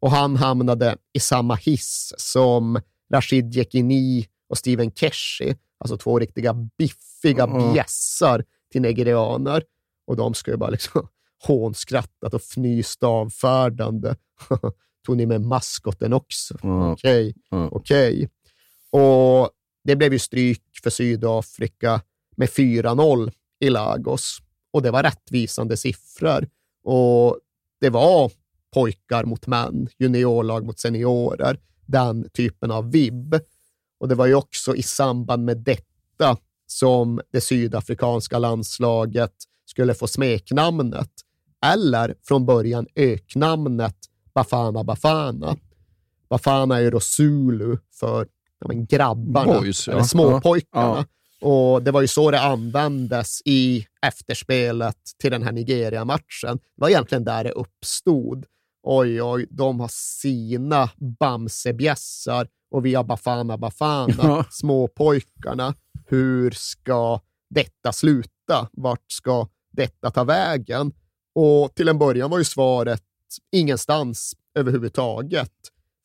och han hamnade i samma hiss som Rashid Yekini och Steven Keshi, alltså två riktiga biffiga Mm. bjässar till nigerianer. Och de ska ju bara liksom hånskrattat och fnyst avfärdande. Tog ni med maskoten också? Okej, okej. Och det blev ju stryk för Sydafrika med 4-0 i Lagos. Och det var rättvisande siffror. Och det var pojkar mot män, juniorlag mot seniorer, den typen av vibb. Och det var ju också i samband med detta som det sydafrikanska landslaget skulle få smeknamnet, eller från början öknamnet Bafana Bafana. Bafana är ju då Zulu för ja, men grabbarna, Boys, ja. eller småpojkarna. Ja. Och Det var ju så det användes i efterspelet till den här Nigeria-matchen. Det var egentligen där det uppstod. Oj, oj, de har sina Bamsebjässar och vi har Bafana Bafana, Ja. småpojkarna. Hur ska detta sluta? Vart ska detta ta vägen? Och till en början var ju svaret ingenstans överhuvudtaget.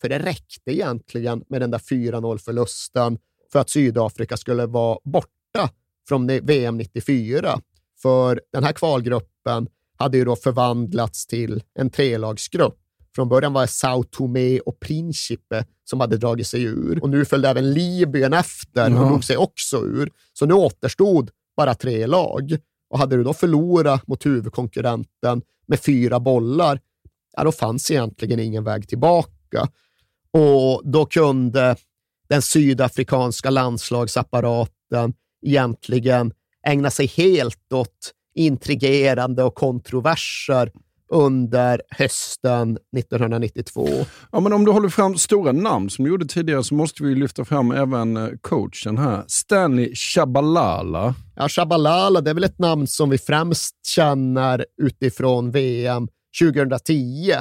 För det räckte egentligen med den där 4-0-förlusten för att Sydafrika skulle vara borta från VM 94. För den här kvalgruppen hade ju då förvandlats till en trelagsgrupp. Från början var det Sao Tomé och Principe som hade dragit sig ur och nu följde även Libyen efter och Ja. drog sig också ur. Så nu återstod bara tre lag. Och hade du då förlorat mot huvudkonkurrenten med fyra bollar, ja, då fanns egentligen ingen väg tillbaka. Och då kunde den sydafrikanska landslagsapparaten egentligen ägna sig helt åt intrigerande och kontroverser under hösten 1992. Ja, men om du håller fram stora namn som du gjorde tidigare så måste vi lyfta fram även eh, coachen här. Stanley Shabalala. Ja, Shabalala, det är väl ett namn som vi främst känner utifrån VM 2010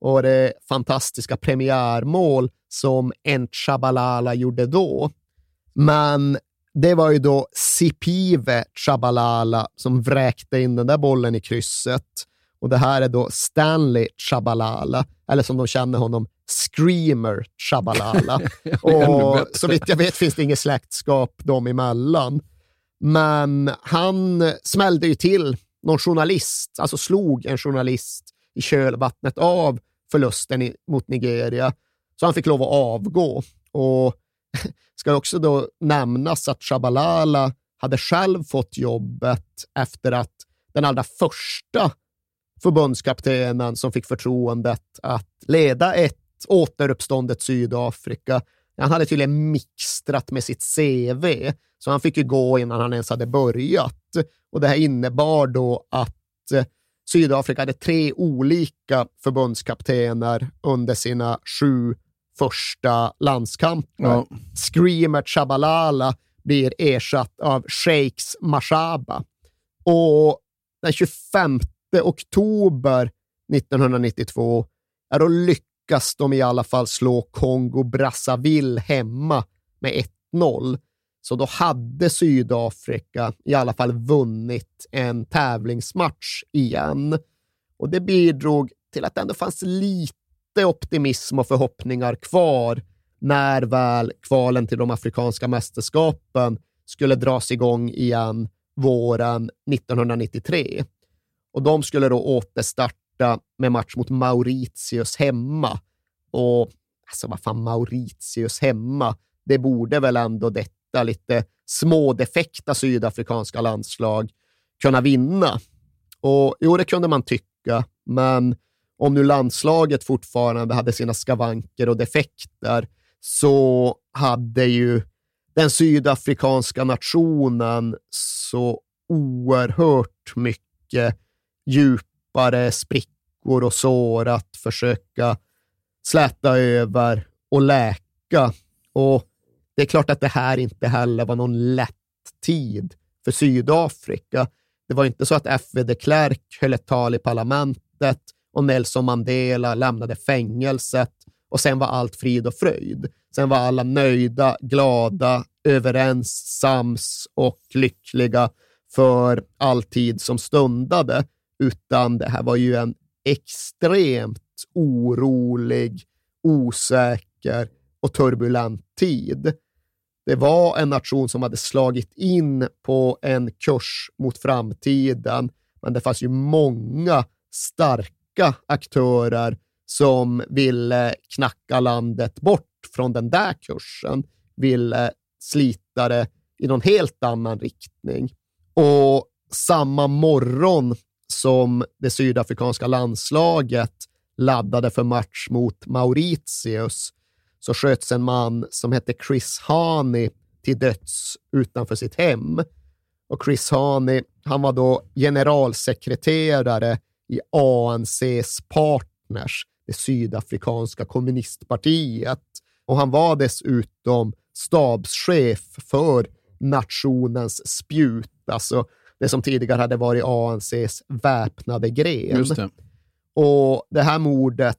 och det fantastiska premiärmål som Ent Shabalala gjorde då. Men det var ju då Sipive Shabalala som vräkte in den där bollen i krysset. Och det här är då Stanley Shabalala, eller som de känner honom, Screamer Shabalala. Ännu och så vitt jag vet finns det inget släktskap dem emellan. Men han smällde ju till någon journalist, alltså slog en journalist i kölvattnet av förlusten i, mot Nigeria. Så han fick lov att avgå. Och ska också då nämnas att Shabalala hade själv fått jobbet efter att den allra första förbundskaptenen som fick förtroendet att leda ett återuppståndet Sydafrika. Han hade tydligen mixtrat med sitt CV, så han fick ju gå innan han ens hade börjat. Och Det här innebar då att eh, Sydafrika hade tre olika förbundskaptener under sina sju första landskamper. Ja. Screamer Chabalala blir ersatt av Sheikhs Mashaba. Och den 25 oktober 1992, ja, då lyckas de i alla fall slå Kongo Brazzaville hemma med 1-0. Så då hade Sydafrika i alla fall vunnit en tävlingsmatch igen. Och det bidrog till att det ändå fanns lite optimism och förhoppningar kvar när väl kvalen till de afrikanska mästerskapen skulle dras igång igen våren 1993. Och de skulle då återstarta med match mot Mauritius hemma. Och alltså vad fan, Mauritius hemma, det borde väl ändå detta lite smådefekta sydafrikanska landslag kunna vinna. Och jo, det kunde man tycka, men om nu landslaget fortfarande hade sina skavanker och defekter så hade ju den sydafrikanska nationen så oerhört mycket djupare sprickor och sår att försöka släta över och läka. Och det är klart att det här inte heller var någon lätt tid för Sydafrika. Det var inte så att F.V. de Klerk höll ett tal i parlamentet och Nelson Mandela lämnade fängelset och sen var allt frid och fröjd. Sen var alla nöjda, glada, överens, sams och lyckliga för all tid som stundade, utan det här var ju en extremt orolig, osäker och turbulent tid. Det var en nation som hade slagit in på en kurs mot framtiden, men det fanns ju många starka aktörer som ville knacka landet bort från den där kursen, ville slita det i någon helt annan riktning. Och samma morgon som det sydafrikanska landslaget laddade för match mot Mauritius så sköts en man som hette Chris Hani till döds utanför sitt hem. Och Chris Hani, han var då generalsekreterare i ANCs partners, det sydafrikanska kommunistpartiet. Och han var dessutom stabschef för nationens spjut, alltså det som tidigare hade varit ANCs väpnade gren. Det. Och det här mordet,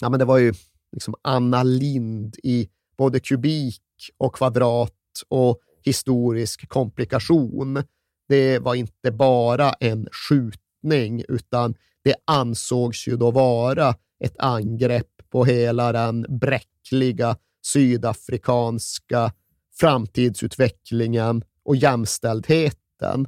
ja men det var ju liksom Anna Lind i både kubik och kvadrat och historisk komplikation. Det var inte bara en skjutning, utan det ansågs ju då vara ett angrepp på hela den bräckliga sydafrikanska framtidsutvecklingen och makten.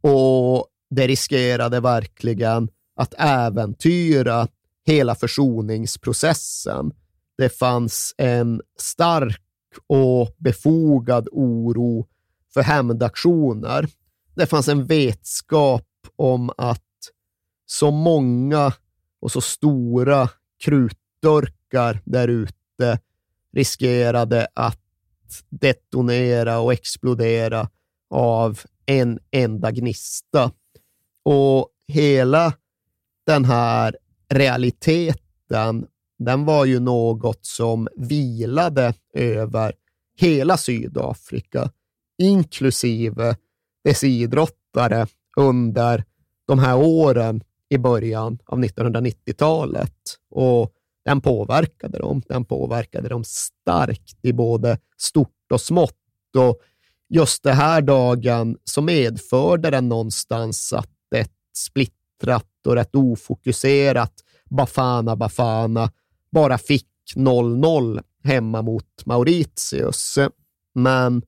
Och det riskerade verkligen att äventyra hela försoningsprocessen. Det fanns en stark och befogad oro för hämndaktioner. Det fanns en vetskap om att så många och så stora krutdurkar där ute riskerade att detonera och explodera av en enda gnista. Och hela den här realiteten, den var ju något som vilade över hela Sydafrika, inklusive dess idrottare under de här åren i början av 1990-talet. Och den påverkade dem. Den påverkade dem starkt i både stort och smått. Och just den här dagen så medförde den någonstans att ett splittrat och rätt ofokuserat Bafana Bafana bara fick 0-0 hemma mot Mauritius. Men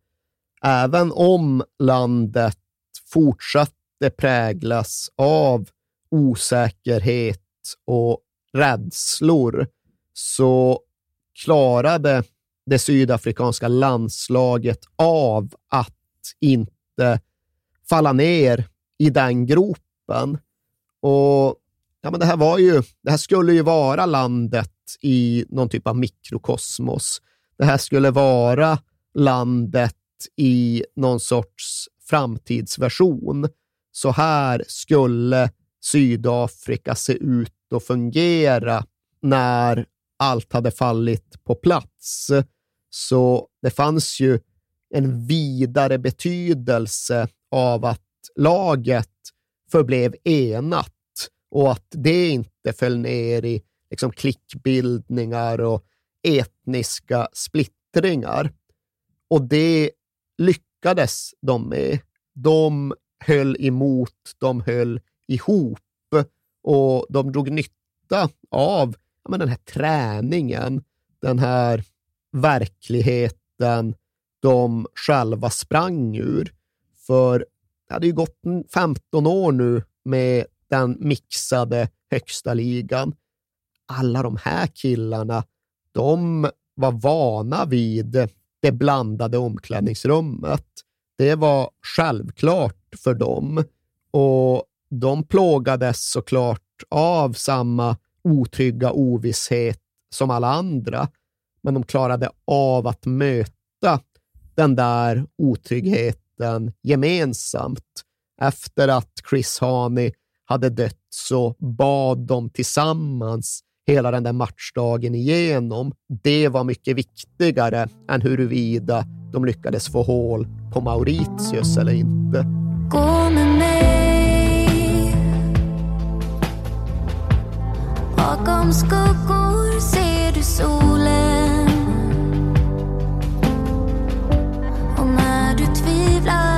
även om landet fortsatte präglas av osäkerhet och rädslor så klarade det sydafrikanska landslaget av att inte falla ner i den gropen. Och ja, men det här var ju, det här skulle ju vara landet i någon typ av mikrokosmos. Det här skulle vara landet i någon sorts framtidsversion. Så här skulle Sydafrika se ut och fungera när allt hade fallit på plats. Så det fanns ju en vidare betydelse av att laget förblev enat och att det inte föll ner i liksom klickbildningar och etniska splittringar. Och det lyckades de med. De höll emot, de höll ihop och de drog nytta av ja, men den här träningen, den här verkligheten de själva sprang ur. För det hade ju gått 15 år nu med den mixade högsta ligan. Alla de här killarna, de var vana vid det blandade omklädningsrummet. Det var självklart för dem och de plågades såklart av samma otrygga ovisshet som alla andra, men de klarade av att möta den där otryggheten gemensamt. Efter att Chris Haney hade dött så bad de tillsammans hela den där matchdagen igenom. Det var mycket viktigare än huruvida de lyckades få hål på Mauritius eller inte. Gå med mig Bakom skuggor ser du solen. Och när du tvivlar